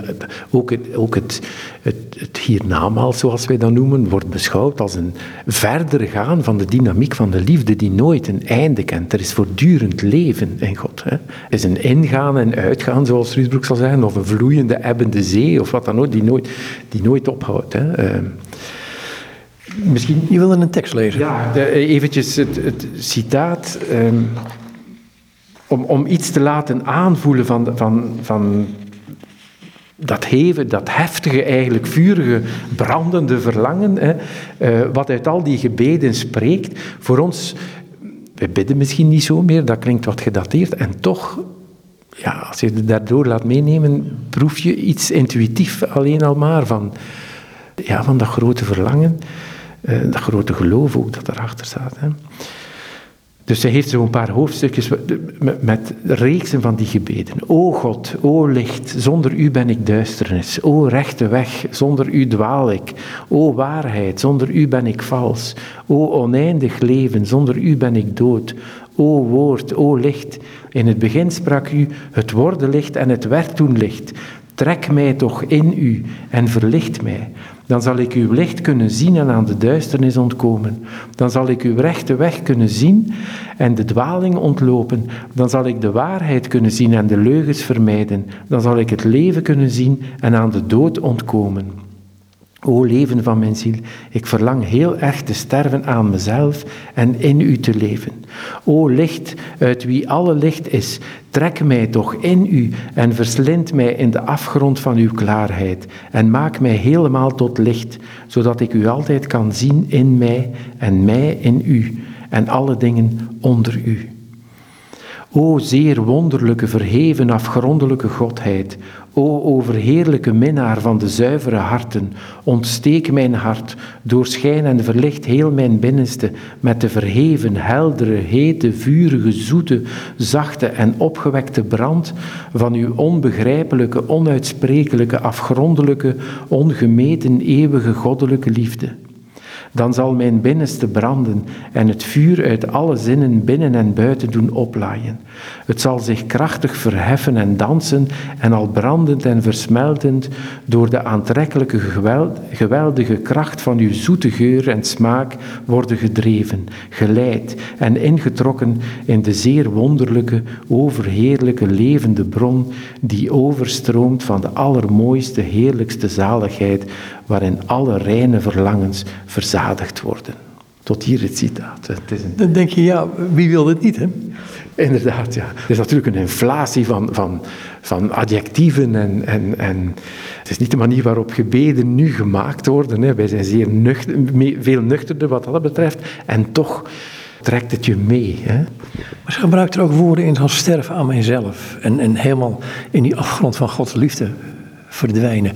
ook het, ook het, het, het hiernamaal, zoals wij dat noemen, wordt beschouwd als een verder gaan van de dynamiek van de liefde die nooit een einde kent. Er is voortdurend leven in God. Hè. Is een ingaan en uitgaan, zoals Ruusbroek zal zeggen, of een vloeiende, ebbende zee, of wat dan ook, die nooit, die nooit ophoudt. Hè. Uh, Misschien... Je wilde een tekst lezen. Ja, de, eventjes het, het citaat. Um, om, om iets te laten aanvoelen van, van, van dat heven, dat heftige, eigenlijk vurige, brandende verlangen, hè, uh, wat uit al die gebeden spreekt. Voor ons, we bidden misschien niet zo meer, dat klinkt wat gedateerd, en toch, ja, als je het daardoor laat meenemen, proef je iets intuïtief alleen al maar van, ja, van dat grote verlangen. Uh, dat grote geloof ook dat erachter staat. Dus ze heeft zo'n paar hoofdstukjes met, met, reeksen van die gebeden. O God, o licht, zonder u ben ik duisternis. O rechte weg, zonder u dwaal ik. O waarheid, zonder u ben ik vals. O oneindig leven, zonder u ben ik dood. O woord, o licht, in het begin sprak u, het worden licht en het werd toen licht. Trek mij toch in u en verlicht mij. Dan zal ik uw licht kunnen zien en aan de duisternis ontkomen. Dan zal ik uw rechte weg kunnen zien en de dwaling ontlopen. Dan zal ik de waarheid kunnen zien en de leugens vermijden. Dan zal ik het leven kunnen zien en aan de dood ontkomen. O leven van mijn ziel, ik verlang heel erg te sterven aan mezelf en in u te leven. O licht, uit wie alle licht is, trek mij toch in u en verslind mij in de afgrond van uw klaarheid en maak mij helemaal tot licht, zodat ik u altijd kan zien in mij en mij in u en alle dingen onder u. O zeer wonderlijke, verheven, afgrondelijke Godheid, O overheerlijke minnaar van de zuivere harten, ontsteek mijn hart, doorschijn en verlicht heel mijn binnenste met de verheven, heldere, hete, vurige, zoete, zachte en opgewekte brand van uw onbegrijpelijke, onuitsprekelijke, afgrondelijke, ongemeten, eeuwige goddelijke liefde. Dan zal mijn binnenste branden en het vuur uit alle zinnen binnen en buiten doen oplaaien. Het zal zich krachtig verheffen en dansen en al brandend en versmeltend door de aantrekkelijke geweldige kracht van uw zoete geur en smaak worden gedreven, geleid en ingetrokken in de zeer wonderlijke, overheerlijke levende bron die overstroomt van de allermooiste, heerlijkste zaligheid waarin alle reine verlangens verzadigd worden. Tot hier het citaat. Het is een... Dan denk je, ja, wie wil dit niet, hè? Inderdaad, ja. Er is natuurlijk een inflatie van, van, van adjectieven en, en, en het is niet de manier waarop gebeden nu gemaakt worden. Hè. Wij zijn zeer nuchter, veel nuchterder wat dat betreft. En toch trekt het je mee. Hè? Maar ze gebruikt er ook woorden in als sterven aan mijzelf. En, en helemaal in die afgrond van Gods liefde verdwijnen.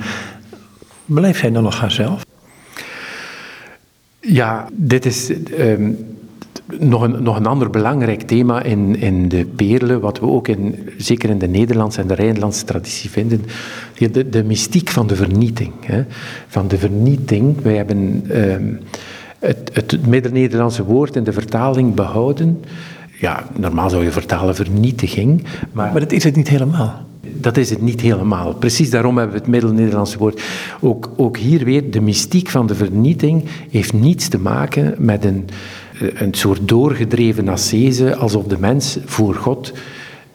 Blijft zij dan nog haarzelf? Ja, dit is ehm, nog, een, nog een ander belangrijk thema in, in de Perle, wat we ook in, zeker in de Nederlandse en de Rijnlandse traditie vinden, de, de mystiek van de vernieting. Hè. Van de vernieting, wij hebben ehm, het, het Midden-Nederlandse woord in de vertaling behouden. Ja, normaal zou je vertalen vernietiging. Maar, maar dat is het niet helemaal. Dat is het niet helemaal. Precies daarom hebben we het Middel-Nederlandse woord. Ook, ook hier weer, de mystiek van de vernieting heeft niets te maken met een, een soort doorgedreven ascese, alsof de mens voor God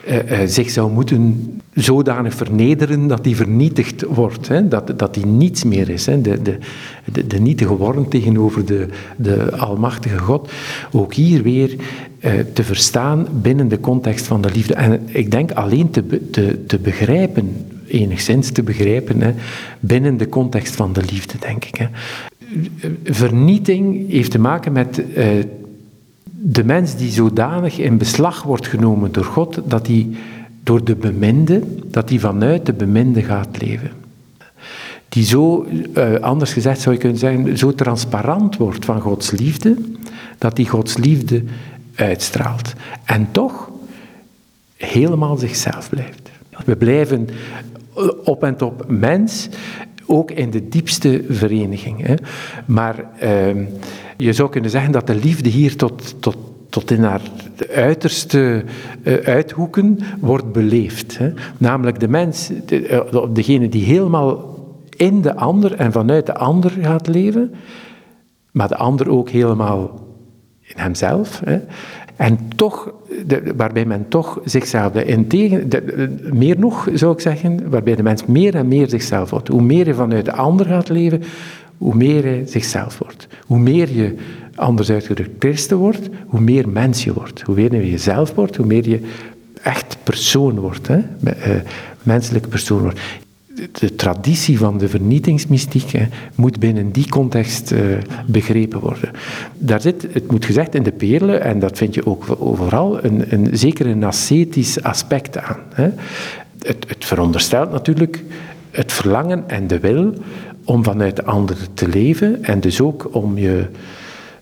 uh, zich zou moeten zodanig vernederen dat hij vernietigd wordt, hè? Dat, dat hij niets meer is, hè? De, de, de, de nietige worm tegenover de, de almachtige God. Ook hier weer uh, te verstaan binnen de context van de liefde. En ik denk alleen te, te, te begrijpen, enigszins te begrijpen, hè? binnen de context van de liefde, denk ik. Hè? Vernieting heeft te maken met de mens die zodanig in beslag wordt genomen door God, dat hij door de beminde, dat hij vanuit de beminde gaat leven. Die zo, uh, anders gezegd zou je kunnen zeggen, zo transparant wordt van Gods liefde, dat hij Gods liefde uitstraalt. En toch helemaal zichzelf blijft. We blijven op en top mens, ook in de diepste vereniging. Hè. Maar uh, je zou kunnen zeggen dat de liefde hier tot, tot, tot in haar uiterste uh, uithoeken wordt beleefd. Hè. Namelijk de mens, de, uh, degene die helemaal in de ander en vanuit de ander gaat leven, maar de ander ook helemaal in hemzelf. Hè. En toch, de, waarbij men toch zichzelf, de, tegen, meer nog zou ik zeggen, waarbij de mens meer en meer zichzelf wordt. Hoe meer je vanuit de ander gaat leven, hoe meer hij zichzelf wordt. Hoe meer je, anders uitgedrukt, christen wordt, hoe meer mens je wordt. Hoe meer je jezelf wordt, hoe meer je echt persoon wordt. Hè? Uh, menselijke persoon wordt. De traditie van de vernietingsmystiek hè, moet binnen die context uh, begrepen worden. Daar zit, het moet gezegd, in de perle, en dat vind je ook overal, een, een, zeker een ascetisch aspect aan. Hè. Het, het veronderstelt natuurlijk het verlangen en de wil om vanuit de ander te leven en dus ook om je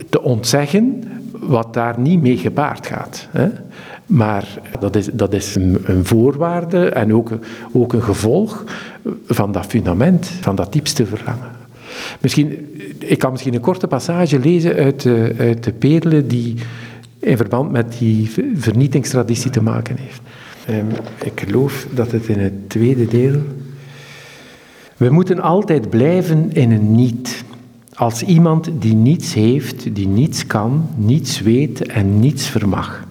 te ontzeggen wat daar niet mee gepaard gaat. Hè. Maar dat is, dat is een, voorwaarde en ook, ook een gevolg van dat fundament, van dat diepste verlangen. Misschien, ik kan misschien een korte passage lezen uit de, uit de perle die in verband met die vernietingstraditie te maken heeft. Um, ik geloof dat het in het tweede deel we moeten altijd blijven in een niet. Als iemand die niets heeft, die niets kan, niets weet en niets vermag.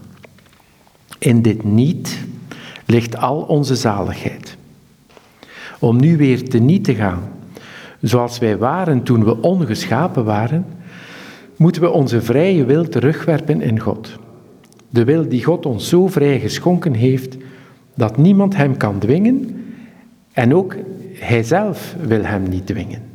In dit niet ligt al onze zaligheid. Om nu weer te niet te gaan, zoals wij waren toen we ongeschapen waren, moeten we onze vrije wil terugwerpen in God. De wil die God ons zo vrij geschonken heeft, dat niemand hem kan dwingen en ook hij zelf wil hem niet dwingen.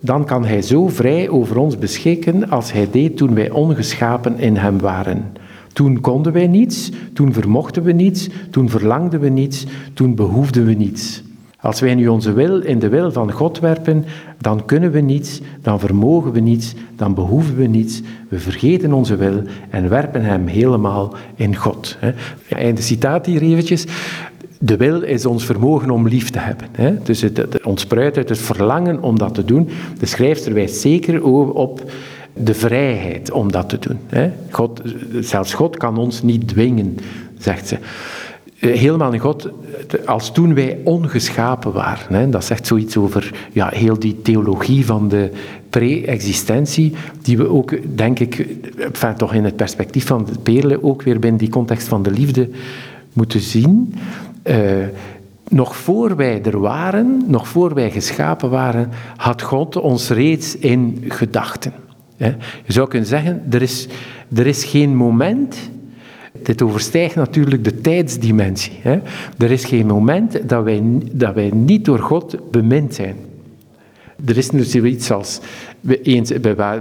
Dan kan hij zo vrij over ons beschikken als hij deed toen wij ongeschapen in hem waren. Toen konden wij niets, toen vermochten we niets, toen verlangden we niets, toen behoefden we niets. Als wij nu onze wil in de wil van God werpen, dan kunnen we niets, dan vermogen we niets, dan behoeven we niets. We vergeten onze wil en werpen hem helemaal in God. Einde citaat hier eventjes. De wil is ons vermogen om lief te hebben. Hè? Dus het, het ontspruit uit het verlangen om dat te doen. De schrijfster wijst zeker op de vrijheid om dat te doen. Hè? God, zelfs God kan ons niet dwingen, zegt ze. Eh, helemaal in God, als toen wij ongeschapen waren. Hè, dat zegt zoiets over ja, heel die theologie van de pre-existentie, die we ook, denk ik, enfin, toch in het perspectief van de perle, ook weer binnen die context van de liefde moeten zien. Uh, nog voor wij er waren, nog voor wij geschapen waren, had God ons reeds in gedachten. Je zou kunnen zeggen, er is, er is geen moment, dit overstijgt natuurlijk de tijdsdimensie. Er is geen moment dat wij, dat wij niet door God bemind zijn. Er is nu zoiets als, we, eens,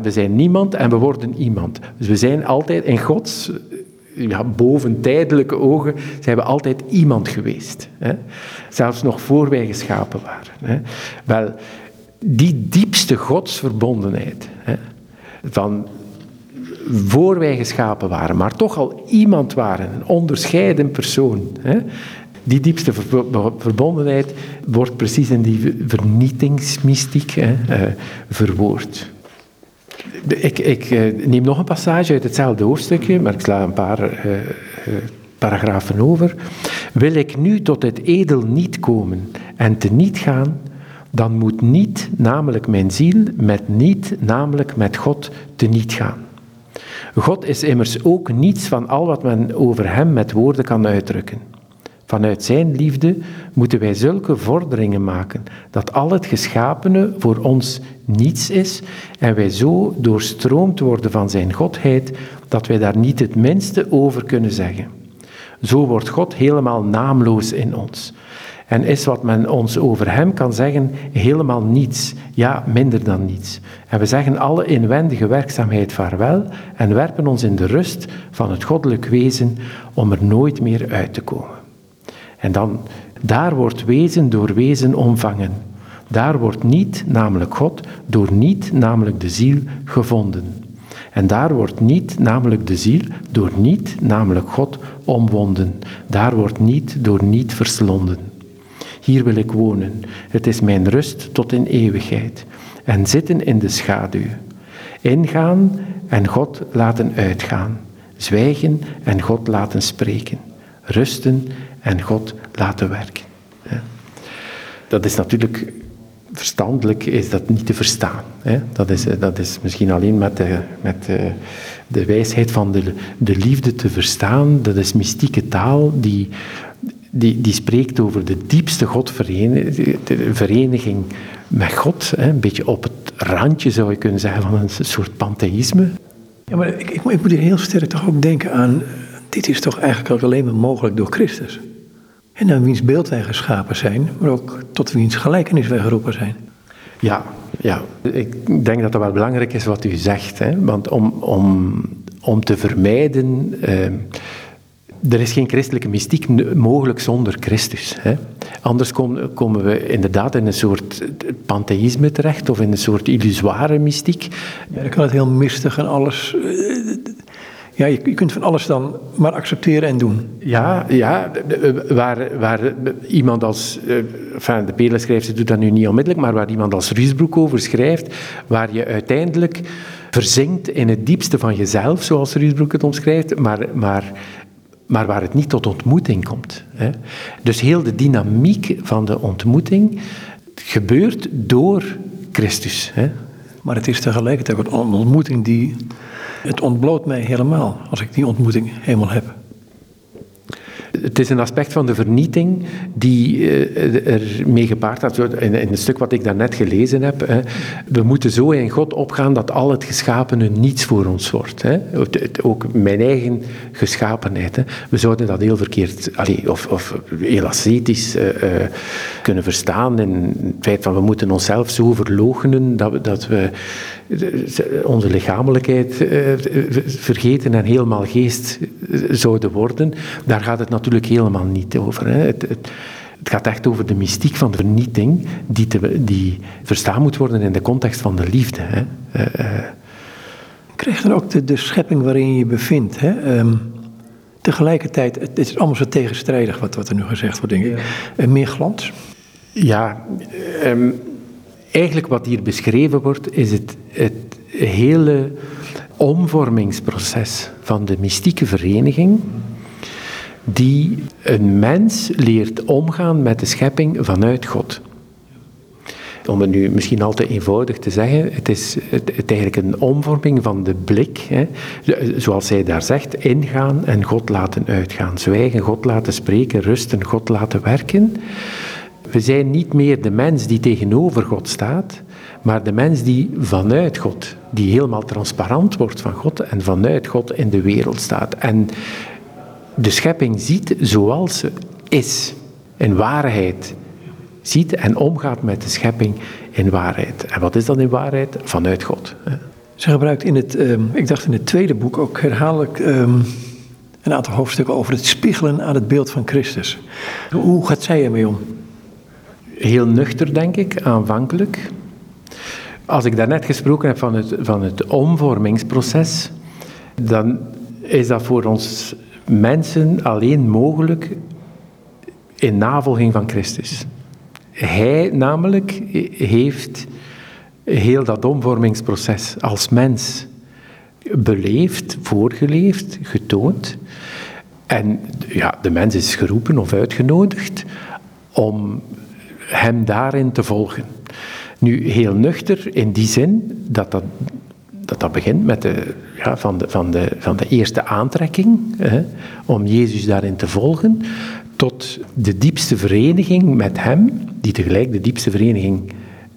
we zijn niemand en we worden iemand. Dus we zijn altijd in Gods ja, boven tijdelijke ogen zijn we altijd iemand geweest. Hè? Zelfs nog voor wij geschapen waren. Hè? Wel, die diepste godsverbondenheid, hè, van voor wij geschapen waren, maar toch al iemand waren, een onderscheiden persoon. Hè, die diepste verbondenheid wordt precies in die vernietingsmystiek hè, uh, verwoord. Ik, ik uh, neem nog een passage uit hetzelfde hoofdstukje, maar ik sla een paar uh, paragrafen over. Wil ik nu tot het edel niet komen en te niet gaan, dan moet niet, namelijk mijn ziel, met niet, namelijk met God, te niet gaan. God is immers ook niets van al wat men over hem met woorden kan uitdrukken. Vanuit zijn liefde moeten wij zulke vorderingen maken dat al het geschapene voor ons niets is en wij zo doorstroomd worden van zijn godheid dat wij daar niet het minste over kunnen zeggen. Zo wordt God helemaal naamloos in ons. En is wat men ons over hem kan zeggen helemaal niets, ja, minder dan niets. En we zeggen alle inwendige werkzaamheid vaarwel en werpen ons in de rust van het goddelijk wezen om er nooit meer uit te komen. En dan, daar wordt wezen door wezen omvangen. Daar wordt niet, namelijk God, door niet, namelijk de ziel, gevonden. En daar wordt niet, namelijk de ziel, door niet, namelijk God, omwonden. Daar wordt niet door niet verslonden. Hier wil ik wonen. Het is mijn rust tot in eeuwigheid. En zitten in de schaduw. Ingaan en God laten uitgaan. Zwijgen en God laten spreken. Rusten en God laten werken. Dat is natuurlijk verstandelijk is dat niet te verstaan. Dat, is, dat is misschien alleen met, de, met de, de wijsheid van de, de liefde te verstaan. Dat is mystieke taal die die, die spreekt over de diepste godvereniging met God. Hè, een beetje op het randje zou je kunnen zeggen van een soort pantheïsme. Ja, maar ik, ik, ik moet hier heel sterk toch ook denken aan, dit is toch eigenlijk ook alleen maar mogelijk door Christus. En naar wiens beeld wij geschapen zijn, maar ook tot wiens gelijkenis wij geroepen zijn. Ja, ja, ik denk dat dat wel belangrijk is wat u zegt. Hè? Want om, om, om te vermijden eh, er is geen christelijke mystiek mogelijk zonder Christus. Hè. Anders komen, komen we inderdaad in een soort pantheïsme terecht of in een soort illusoire mystiek. Ja, dan kan het heel mistig en alles. Ja, je, kunt van alles dan maar accepteren en doen. Ja, ja waar, waar iemand als. Eh, enfin, de Pelen doet dat nu niet onmiddellijk, maar waar iemand als Riesbroek over schrijft, waar je uiteindelijk verzinkt in het diepste van jezelf, zoals Riesbroek het omschrijft, maar, maar maar waar het niet tot ontmoeting komt. Hè. Dus heel de dynamiek van de ontmoeting gebeurt door Christus. Hè. Maar het is tegelijkertijd een ontmoeting die. Het ontbloot mij helemaal als ik die ontmoeting helemaal heb. Het is een aspect van de vernieting die uh, er mee gepaard gaat. In, het stuk wat ik daarnet gelezen heb. We moeten zo in God opgaan dat al het geschapene niets voor ons wordt. Ook mijn eigen geschapenheid. We zouden dat heel verkeerd, of, heel ascetisch uh, kunnen verstaan. In het feit van we moeten onszelf zo verloochenen dat we onze lichamelijkheid vergeten en helemaal geest zouden worden. Daar gaat het natuurlijk helemaal niet over. Hè. Het, het, het, gaat echt over de mystiek van de vernieting, die, te, die verstaan moet worden in de context van de liefde. Hè. Uh, uh. Krijg dan ook de, de, schepping waarin je je bevindt. Hè? Um, tegelijkertijd, het, is allemaal zo tegenstrijdig wat, wat er nu gezegd wordt, denk ik. Ja. Uh, meer glans? Ja, um, eigenlijk wat hier beschreven wordt, is het, het hele omvormingsproces van de mystieke vereniging die een mens leert omgaan met de schepping vanuit God. Om het nu misschien al te eenvoudig te zeggen, het is het, eigenlijk een omvorming van de blik. Hè. Zoals zij daar zegt, ingaan en God laten uitgaan. Zwijgen, God laten spreken, rusten, God laten werken. We zijn niet meer de mens die tegenover God staat, maar de mens die vanuit God, die helemaal transparant wordt van God en vanuit God in de wereld staat. En de schepping ziet zoals ze is. In waarheid ziet en omgaat met de schepping in waarheid. En wat is dat in waarheid? Vanuit God. Ze gebruikt in het, ehm, ik dacht in het tweede boek ook herhaaldelijk ehm, een aantal hoofdstukken over het spiegelen aan het beeld van Christus. Hoe gaat zij ermee om? Heel nuchter, denk ik, aanvankelijk. Als ik daarnet gesproken heb van het, van het omvormingsproces, dan is dat voor ons mensen alleen mogelijk in navolging van Christus. Hij namelijk heeft heel dat omvormingsproces als mens beleefd, voorgeleefd, getoond. En ja, de mens is geroepen of uitgenodigd om hem daarin te volgen. Nu, heel nuchter in die zin dat dat, dat, dat begint met de, ja, van, de, van, de, van de eerste aantrekking, hè, om Jezus daarin te volgen, tot de diepste vereniging met Hem, die tegelijk de diepste vereniging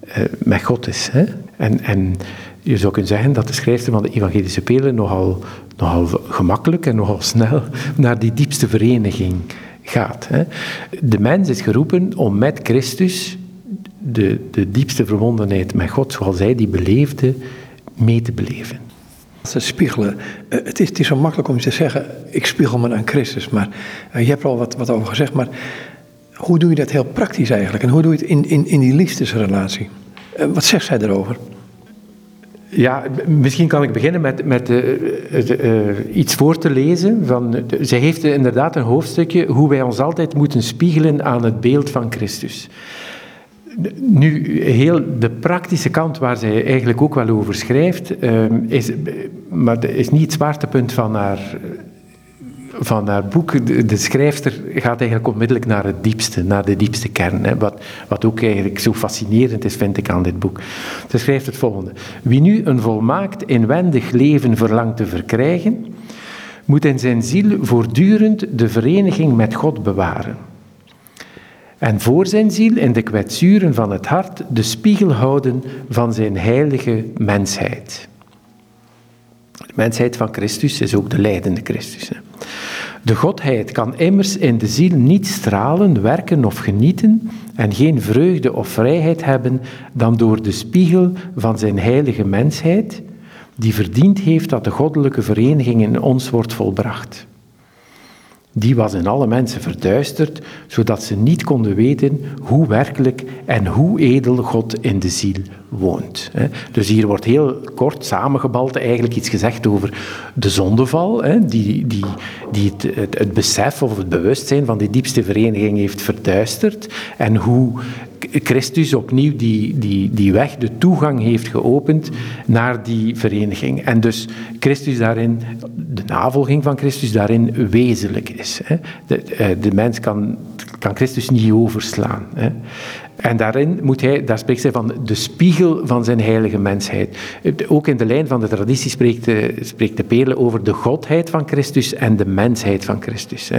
uh, met God is. Hè. En, en je zou kunnen zeggen dat de schrijfster van de evangelische pelen nogal, nogal gemakkelijk en nogal snel naar die diepste vereniging gaat. Hè. De mens is geroepen om met Christus de, de diepste verbondenheid met God, zoals hij die beleefde, mee te beleven. Ze spiegelen. Eh, het is, het is zo makkelijk om te zeggen, ik spiegel me aan Christus. Maar uh, je hebt er al wat, wat over gezegd, maar hoe doe je dat heel praktisch eigenlijk? En hoe doe je het in, in, in die liefdesrelatie? Uh, wat zegt zij erover? Ja, misschien kan ik beginnen met, met uh, iets voor te lezen. Van, zij heeft inderdaad een hoofdstukje hoe wij ons altijd moeten spiegelen aan het beeld van Christus. Nu, heel de praktische kant waar zij eigenlijk ook wel over schrijft, is, maar dat is niet het zwaartepunt van haar, van haar boek. De, schrijfster gaat eigenlijk onmiddellijk naar het diepste, naar de diepste kern. Hè, wat, wat ook eigenlijk zo fascinerend is, vind ik, aan dit boek. Ze schrijft het volgende. Wie nu een volmaakt inwendig leven verlangt te verkrijgen, moet in zijn ziel voortdurend de vereniging met God bewaren en voor zijn ziel in de kwetsuren van het hart de spiegel houden van zijn heilige mensheid. De mensheid van Christus is ook de leidende Christus. De Godheid kan immers in de ziel niet stralen, werken of genieten en geen vreugde of vrijheid hebben dan door de spiegel van zijn heilige mensheid, die verdiend heeft dat de goddelijke vereniging in ons wordt volbracht. Die was in alle mensen verduisterd, zodat ze niet konden weten hoe werkelijk en hoe edel God in de ziel woont. Dus hier wordt heel kort samengebald eigenlijk iets gezegd over de zondeval, die, die, die het, het, het besef of het bewustzijn van die diepste vereniging heeft verduisterd en hoe Christus opnieuw die, die, die weg, de toegang heeft geopend naar die vereniging. En dus Christus daarin, de navolging van Christus daarin wezenlijk is. De, eh, de mens kan, kan Christus niet overslaan. En daarin moet hij, daar spreekt hij van de spiegel van zijn heilige mensheid. Ook in de lijn van de traditie spreekt de, spreekt de Perle over de godheid van Christus en de mensheid van Christus.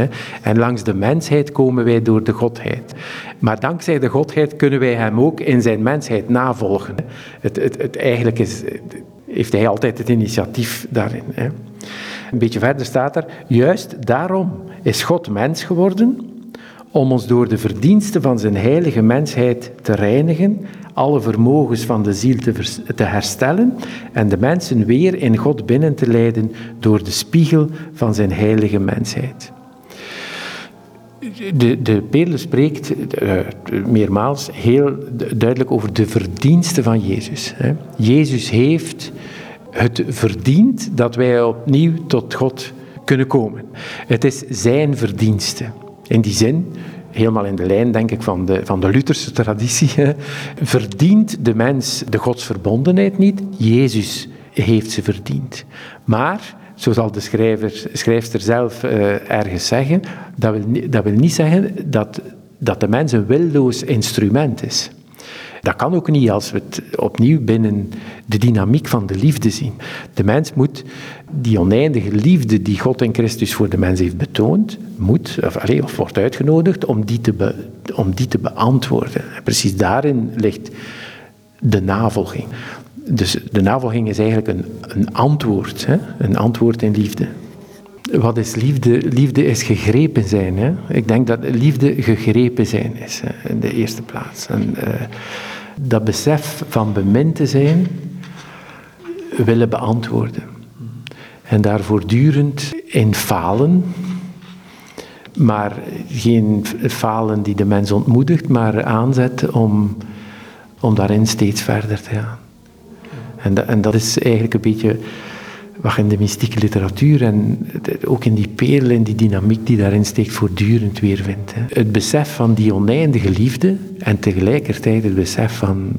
En langs de mensheid komen wij door de godheid. Maar dankzij de godheid kunnen wij hem ook in zijn mensheid navolgen. Het, het, het eigenlijk is, heeft hij altijd het initiatief daarin. Een beetje verder staat er, juist daarom is God mens geworden om ons door de verdiensten van zijn heilige mensheid te reinigen, alle vermogens van de ziel te, te, herstellen en de mensen weer in God binnen te leiden door de spiegel van zijn heilige mensheid. De, de spreekt uh, meermaals heel duidelijk over de verdiensten van Jezus. Hè. Jezus heeft het verdiend dat wij opnieuw tot God kunnen komen. Het is zijn verdienste. In die zin, helemaal in de lijn denk ik van de, van de Lutherse traditie, verdient de mens de godsverbondenheid niet. Jezus heeft ze verdiend. Maar, zo zal de schrijver, schrijfster zelf uh, ergens zeggen, dat wil, dat wil niet zeggen dat, dat de mens een willoos instrument is. Dat kan ook niet als we het opnieuw binnen de dynamiek van de liefde zien. De mens moet die oneindige liefde die God in Christus voor de mens heeft betoond, moet, of, allez, of wordt uitgenodigd om die, te om die te beantwoorden. precies daarin ligt de navolging. Dus de navolging is eigenlijk een, een antwoord, hè? een antwoord in liefde. wat is liefde? Liefde is gegrepen zijn. Hè? Ik denk dat liefde gegrepen zijn is, hè, in de eerste plaats. En uh, dat besef van bemind te zijn, willen beantwoorden. En daar voortdurend in falen, maar geen falen die de mens ontmoedigt, maar aanzet om, om daarin steeds verder te gaan. En, en dat is eigenlijk een beetje wat in de mystieke literatuur en ook in die perlen en die dynamiek die daarin steekt, voortdurend weer vindt. Het besef van die oneindige liefde en tegelijkertijd het besef van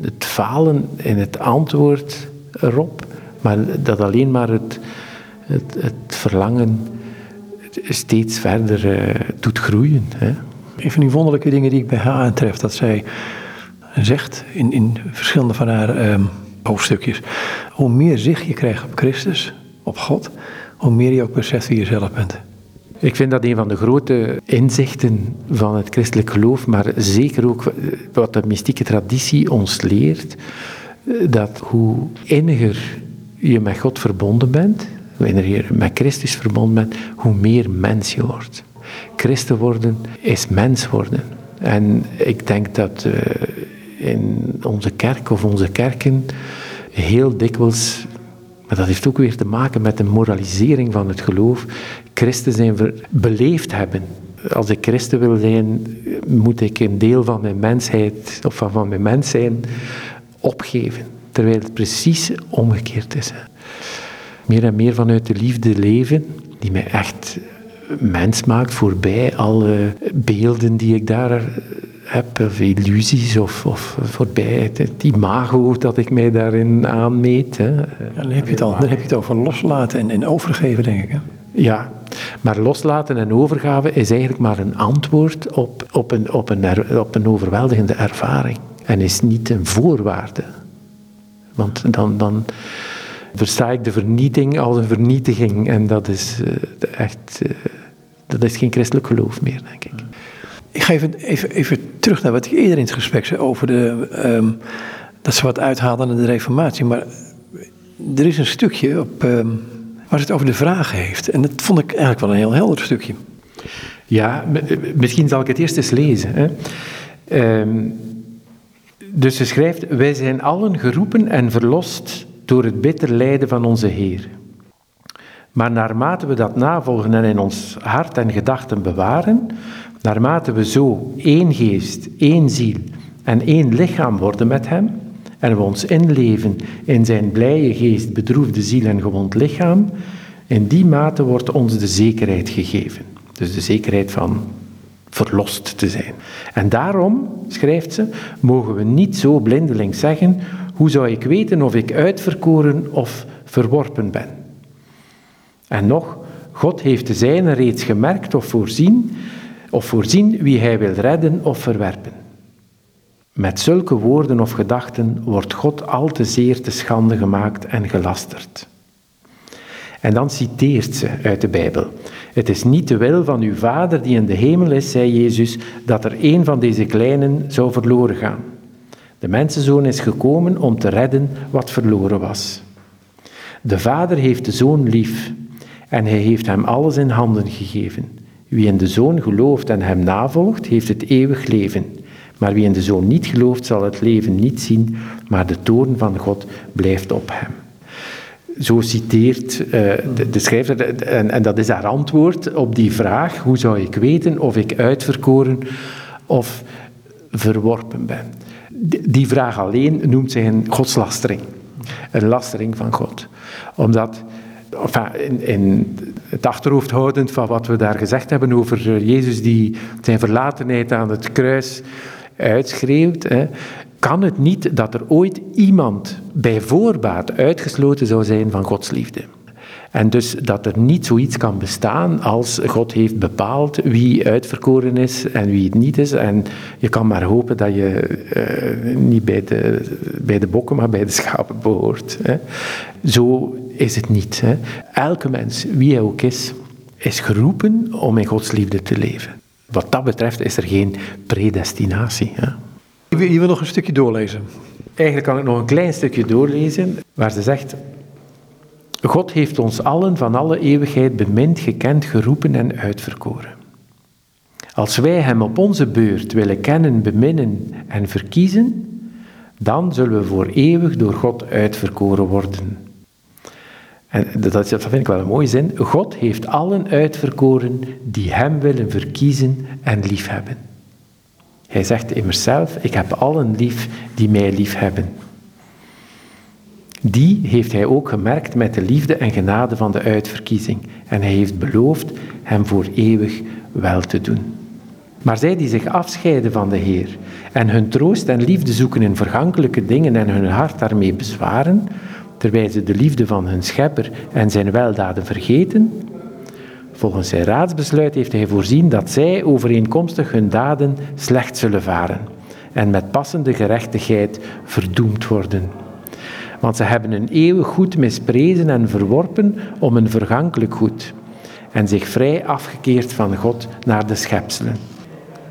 het falen in het antwoord erop, maar dat alleen maar het, het, het verlangen steeds verder uh, doet groeien. Hè. Een van die wonderlijke dingen die ik bij haar aantref, dat zij zegt in, in verschillende van haar um, hoofdstukjes, hoe meer zicht je krijgt op Christus, op God, hoe meer je ook beseft wie je zelf bent. Ik vind dat een van de grote inzichten van het christelijk geloof, maar zeker ook wat de mystieke traditie ons leert, dat hoe inniger je met God verbonden bent, hoe je met Christus verbonden bent, hoe meer mens je wordt. Christen worden is mens worden. En ik denk dat uh, in onze kerk of onze kerken heel dikwijls, maar dat heeft ook weer te maken met de moralisering van het geloof, christen zijn beleefd hebben. Als ik christen wil zijn, moet ik een deel van mijn mensheid, of van mijn mens zijn, opgeven. Terwijl het precies omgekeerd is. Meer en meer vanuit de liefde leven, die mij echt mens maakt, voorbij alle beelden die ik daar heb, of illusies, of, of voorbij het imago dat ik mij daarin aanmeet. Hè. Ja, dan, heb je het al, dan heb je het over loslaten en, en overgeven, denk ik. Hè? Ja, maar loslaten en overgave is eigenlijk maar een antwoord op, op, een, op, een, op een overweldigende ervaring. En is niet een voorwaarde. Want dan, dan versta ik de vernieting als een vernietiging. En dat is uh, echt. Dat is geen christelijk geloof meer, denk ik. Ik ga even, even, even terug naar wat ik eerder in het gesprek zei over de, um, dat ze wat uithaalden in de reformatie. Maar er is een stukje op, um, waar het over de vragen heeft. En dat vond ik eigenlijk wel een heel helder stukje. Ja, misschien zal ik het eerst eens lezen. Hè. Um, dus ze schrijft, wij zijn allen geroepen en verlost door het bitter lijden van onze Heer. Maar naarmate we dat navolgen en in ons hart en gedachten bewaren, naarmate we zo één geest, één ziel en één lichaam worden met Hem, en we ons inleven in Zijn blije geest, bedroefde ziel en gewond lichaam, in die mate wordt ons de zekerheid gegeven. Dus de zekerheid van verlost te zijn. En daarom, schrijft ze, mogen we niet zo blindelings zeggen, hoe zou ik weten of ik uitverkoren of verworpen ben? En nog, God heeft de zijne reeds gemerkt of voorzien, of voorzien wie hij wil redden of verwerpen. Met zulke woorden of gedachten wordt God al te zeer te schande gemaakt en gelasterd. En dan citeert ze uit de Bijbel. Het is niet de wil van uw Vader die in de hemel is, zei Jezus, dat er een van deze kleinen zou verloren gaan. De mensenzoon is gekomen om te redden wat verloren was. De Vader heeft de Zoon lief en hij heeft hem alles in handen gegeven. Wie in de Zoon gelooft en hem navolgt, heeft het eeuwig leven. Maar wie in de Zoon niet gelooft, zal het leven niet zien, maar de toorn van God blijft op hem. Zo citeert de, de, schrijver, en, en, dat is haar antwoord op die vraag: hoe zou ik weten of ik uitverkoren of verworpen ben? Die vraag alleen noemt zij een godslastering, een lastering van God. Omdat, in, het achterhoofd houdend van wat we daar gezegd hebben over Jezus die zijn verlatenheid aan het kruis uitschreeuwt, hè, kan het niet dat er ooit iemand bij voorbaat uitgesloten zou zijn van Gods liefde. En dus dat er niet zoiets kan bestaan als God heeft bepaald wie uitverkoren is en wie het niet is. En je kan maar hopen dat je uh, niet bij de, bij de bokken, maar bij de schapen behoort. Hè. Zo is het niet. Hè. Elke mens, wie hij ook is, is geroepen om in Gods liefde te leven. Wat dat betreft is er geen predestinatie. Hè. Je wil nog een stukje doorlezen. Eigenlijk kan ik nog een klein stukje doorlezen, waar ze zegt... God heeft ons allen van alle eeuwigheid bemind, gekend, geroepen en uitverkoren. Als wij Hem op onze beurt willen kennen, beminnen en verkiezen, dan zullen we voor eeuwig door God uitverkoren worden. En dat, dat vind ik wel een mooie zin. God heeft allen uitverkoren die Hem willen verkiezen en liefhebben. Hij zegt immers zelf, ik heb allen lief die mij lief hebben. Die heeft hij ook gemerkt met de liefde en genade van de uitverkiezing. En hij heeft beloofd hem voor eeuwig wel te doen. Maar zij die zich afscheiden van de Heer en hun troost en liefde zoeken in vergankelijke dingen en hun hart daarmee bezwaren, terwijl ze de liefde van hun schepper en zijn weldaden vergeten, volgens zijn raadsbesluit heeft hij voorzien dat zij overeenkomstig hun daden slecht zullen varen en met passende gerechtigheid verdoemd worden. Want ze hebben een eeuwig goed misprezen en verworpen om een vergankelijk goed en zich vrij afgekeerd van God naar de schepselen.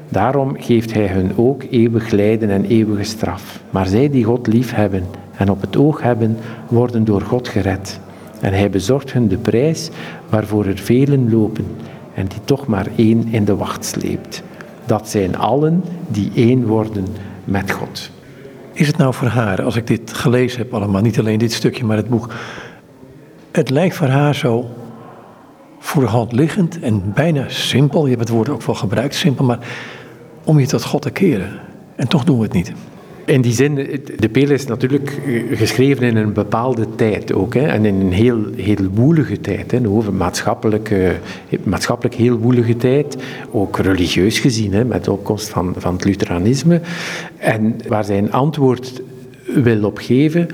Daarom geeft hij hun ook eeuwig lijden en eeuwige straf. Maar zij die God lief hebben en op het oog hebben, worden door God gered. En hij bezorgt hun de prijs waarvoor er velen lopen en die toch maar één in de wacht sleept. Dat zijn allen die één worden met God. Is het nou voor haar, als ik dit gelezen heb allemaal, niet alleen dit stukje, maar het boek. Het lijkt voor haar zo voor de hand liggend en bijna simpel. Je hebt het woord ook wel gebruikt, simpel, maar om je tot God te keren. En toch doen we het niet. In die zin, de Pele is natuurlijk geschreven in een bepaalde tijd ook. Hè, en in een heel, heel woelige tijd. Hè, over maatschappelijk, maatschappelijk heel woelige tijd. Ook religieus gezien, hè, met de opkomst van, van het Lutheranisme. En waar zij een antwoord wil op geven,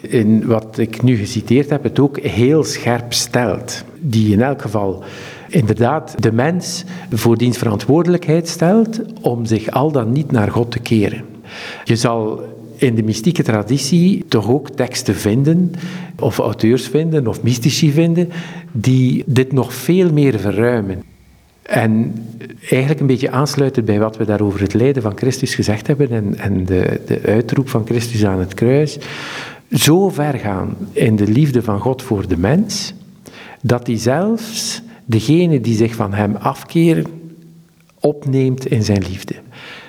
in wat ik nu geciteerd heb, het ook heel scherp stelt. Die in elk geval inderdaad de mens voor diens verantwoordelijkheid stelt om zich al dan niet naar God te keren. Je zal in de mystieke traditie toch ook teksten vinden, of auteurs vinden, of mystici vinden, die dit nog veel meer verruimen. En eigenlijk een beetje aansluiten bij wat we daar over het lijden van Christus gezegd hebben en, en de, de uitroep van Christus aan het kruis. Zo ver gaan in de liefde van God voor de mens, dat hij zelfs degene die zich van hem afkeren, opneemt in zijn liefde.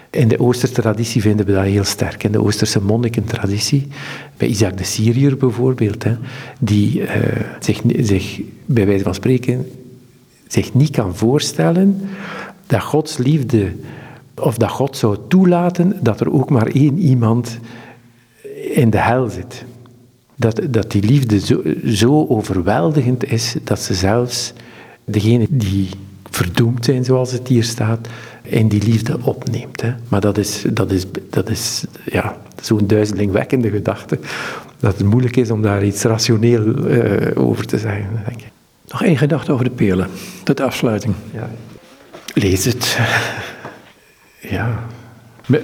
In de Oosterse traditie vinden we dat heel sterk. In de Oosterse monnikentraditie, bij Isaac de Syriër bijvoorbeeld, hè, die uh, zich, zich, bij wijze van spreken, zich niet kan voorstellen dat Gods liefde, of dat God zou toelaten dat er ook maar één iemand in de hel zit. Dat, dat die liefde zo, zo overweldigend is dat ze zelfs degene die verdoemd zijn, zoals het hier staat, in die liefde opneemt. Hè. Maar dat is, dat is, dat is ja, zo'n duizelingwekkende gedachte, dat het moeilijk is om daar iets rationeel uh, over te zeggen, denk ik. Nog één gedachte over de perlen, tot afsluiting. Ja. Lees het. ja.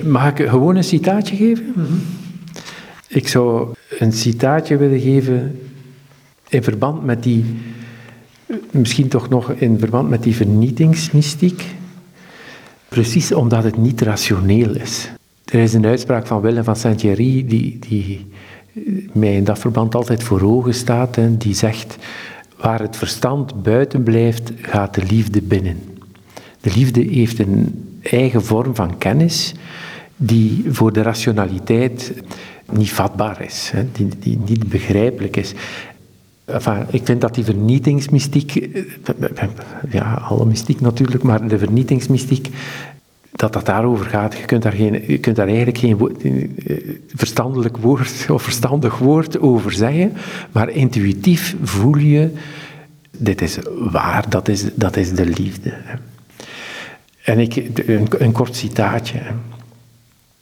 Mag ik gewoon een citaatje geven? Mm -hmm. Ik zou een citaatje willen geven in verband met die, misschien toch nog in verband met die vernietingsmystiek. Precies omdat het niet rationeel is. Er is een uitspraak van Willem van Saint-Thierry die, die mij in dat verband altijd voor ogen staat. En die zegt, waar het verstand buiten blijft, gaat de liefde binnen. De liefde heeft een eigen vorm van kennis die voor de rationaliteit niet vatbaar is, die, die niet begrijpelijk is. Ik vind dat die vernietingsmystiek, ja, alle mystiek natuurlijk, maar de vernietingsmystiek, dat dat daarover gaat. Je kunt daar, geen, je kunt daar eigenlijk geen verstandelijk woord of verstandig woord over zeggen, maar intuïtief voel je, dit is waar, dat is, dat is de liefde. En ik, een, een kort citaatje.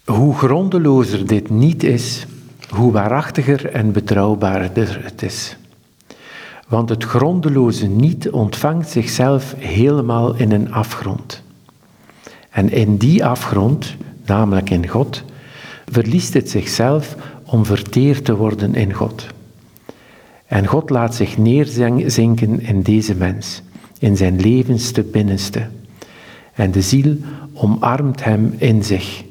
Hoe grondelozer dit niet is, hoe waarachtiger en betrouwbaarder het is. Want het grondeloze niet ontvangt zichzelf helemaal in een afgrond. En in die afgrond, namelijk in God, verliest het zichzelf om verteerd te worden in God. En God laat zich neerzinken in deze mens, in zijn levenste binnenste. En de ziel omarmt hem in zich.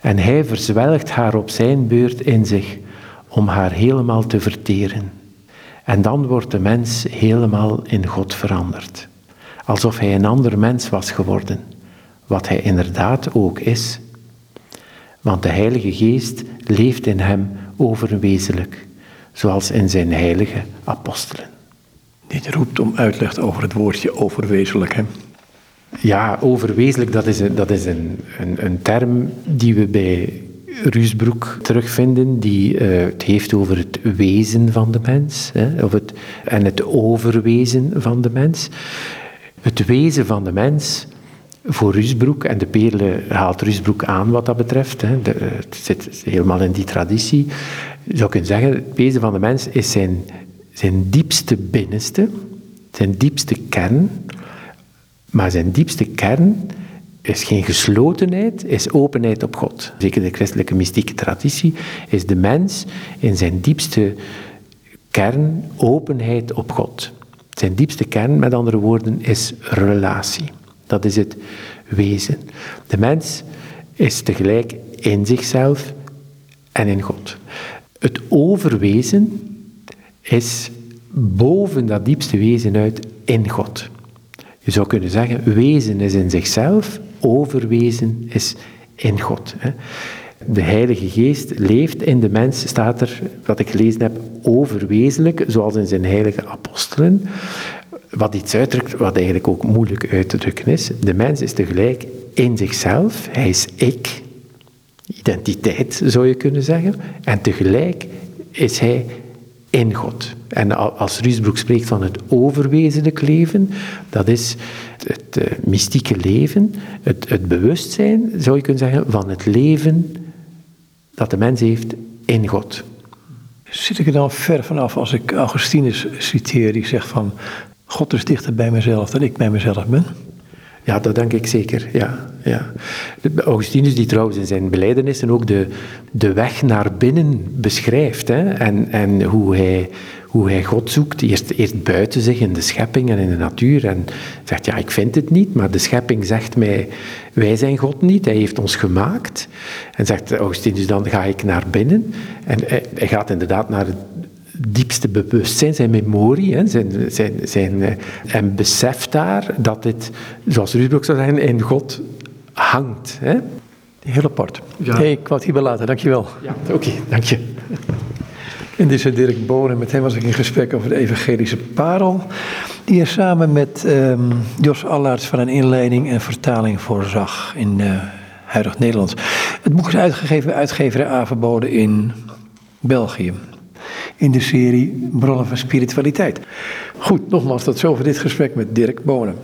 En hij verzwelgt haar op zijn beurt in zich om haar helemaal te verteren. En dan wordt de mens helemaal in God veranderd. Alsof hij een ander mens was geworden, wat hij inderdaad ook is. Want de Heilige Geest leeft in hem overwezenlijk, zoals in zijn heilige apostelen. Dit roept om uitleg over het woordje overwezenlijk. Hè? Ja, overwezenlijk, dat is, een, dat is een, een, een term die we bij Ruusbroek terugvinden, die uh, het heeft over het wezen van de mens hè, of het, en het overwezen van de mens. Het wezen van de mens voor Ruusbroek, en de Perle haalt Ruusbroek aan wat dat betreft, hè, het zit helemaal in die traditie, zou kunnen zeggen, het wezen van de mens is zijn, zijn diepste binnenste, zijn diepste kern, maar zijn diepste kern is geen geslotenheid, is openheid op God. Zeker de christelijke mystieke traditie is de mens in zijn diepste kern openheid op God. Zijn diepste kern, met andere woorden, is relatie. Dat is het wezen. De mens is tegelijk in zichzelf en in God. Het overwezen is boven dat diepste wezen uit in God. Je zou kunnen zeggen, wezen is in zichzelf, overwezen is in God. De Heilige Geest leeft in de mens, staat er, wat ik gelezen heb, overwezenlijk, zoals in zijn heilige apostelen. Wat iets uitdrukt, wat eigenlijk ook moeilijk uit te drukken is. De mens is tegelijk in zichzelf, hij is ik, identiteit zou je kunnen zeggen, en tegelijk is hij in God. En als Ruusbroek spreekt van het overwezenlijk leven, dat is het, uh, mystieke leven, het, het bewustzijn, zou je kunnen zeggen, van het leven dat de mens heeft in God. Zit ik er dan ver vanaf als ik Augustinus citeer, die zegt van God is dichter bij mezelf dan ik bij mezelf ben? Ja, dat denk ik zeker. Ja, ja. Augustinus, die trouwens in zijn beleidenissen ook de, de weg naar binnen beschrijft. Hè? En, en hoe, hij, hoe hij God zoekt, eerst, eerst buiten zich in de schepping en in de natuur. En zegt, ja, ik vind het niet, maar de schepping zegt mij, wij zijn God niet, hij heeft ons gemaakt. En zegt Augustinus, dan ga ik naar binnen. En hij gaat inderdaad naar het diepste bewustzijn, zijn memorie, hè, zijn, zijn, zijn, eh, en beseft daar dat dit, zoals Ruusbroek zou zeggen, in God hangt. Hè. Heel apart. Ja. Hey, ik wou het hierbij laten, dankjewel. Ja, oké, dank je. En dit is Dirk Bonen, met hem was ik in gesprek over de evangelische parel, die er samen met um, Jos Allaerts van een inleiding en vertaling voorzag in uh, huidig Nederlands. Het boek is uitgegeven bij uitgeverij Averboden in België in de serie Bronnen van Spiritualiteit. Goed, nogmaals tot zover dit gesprek met Dirk Bonen.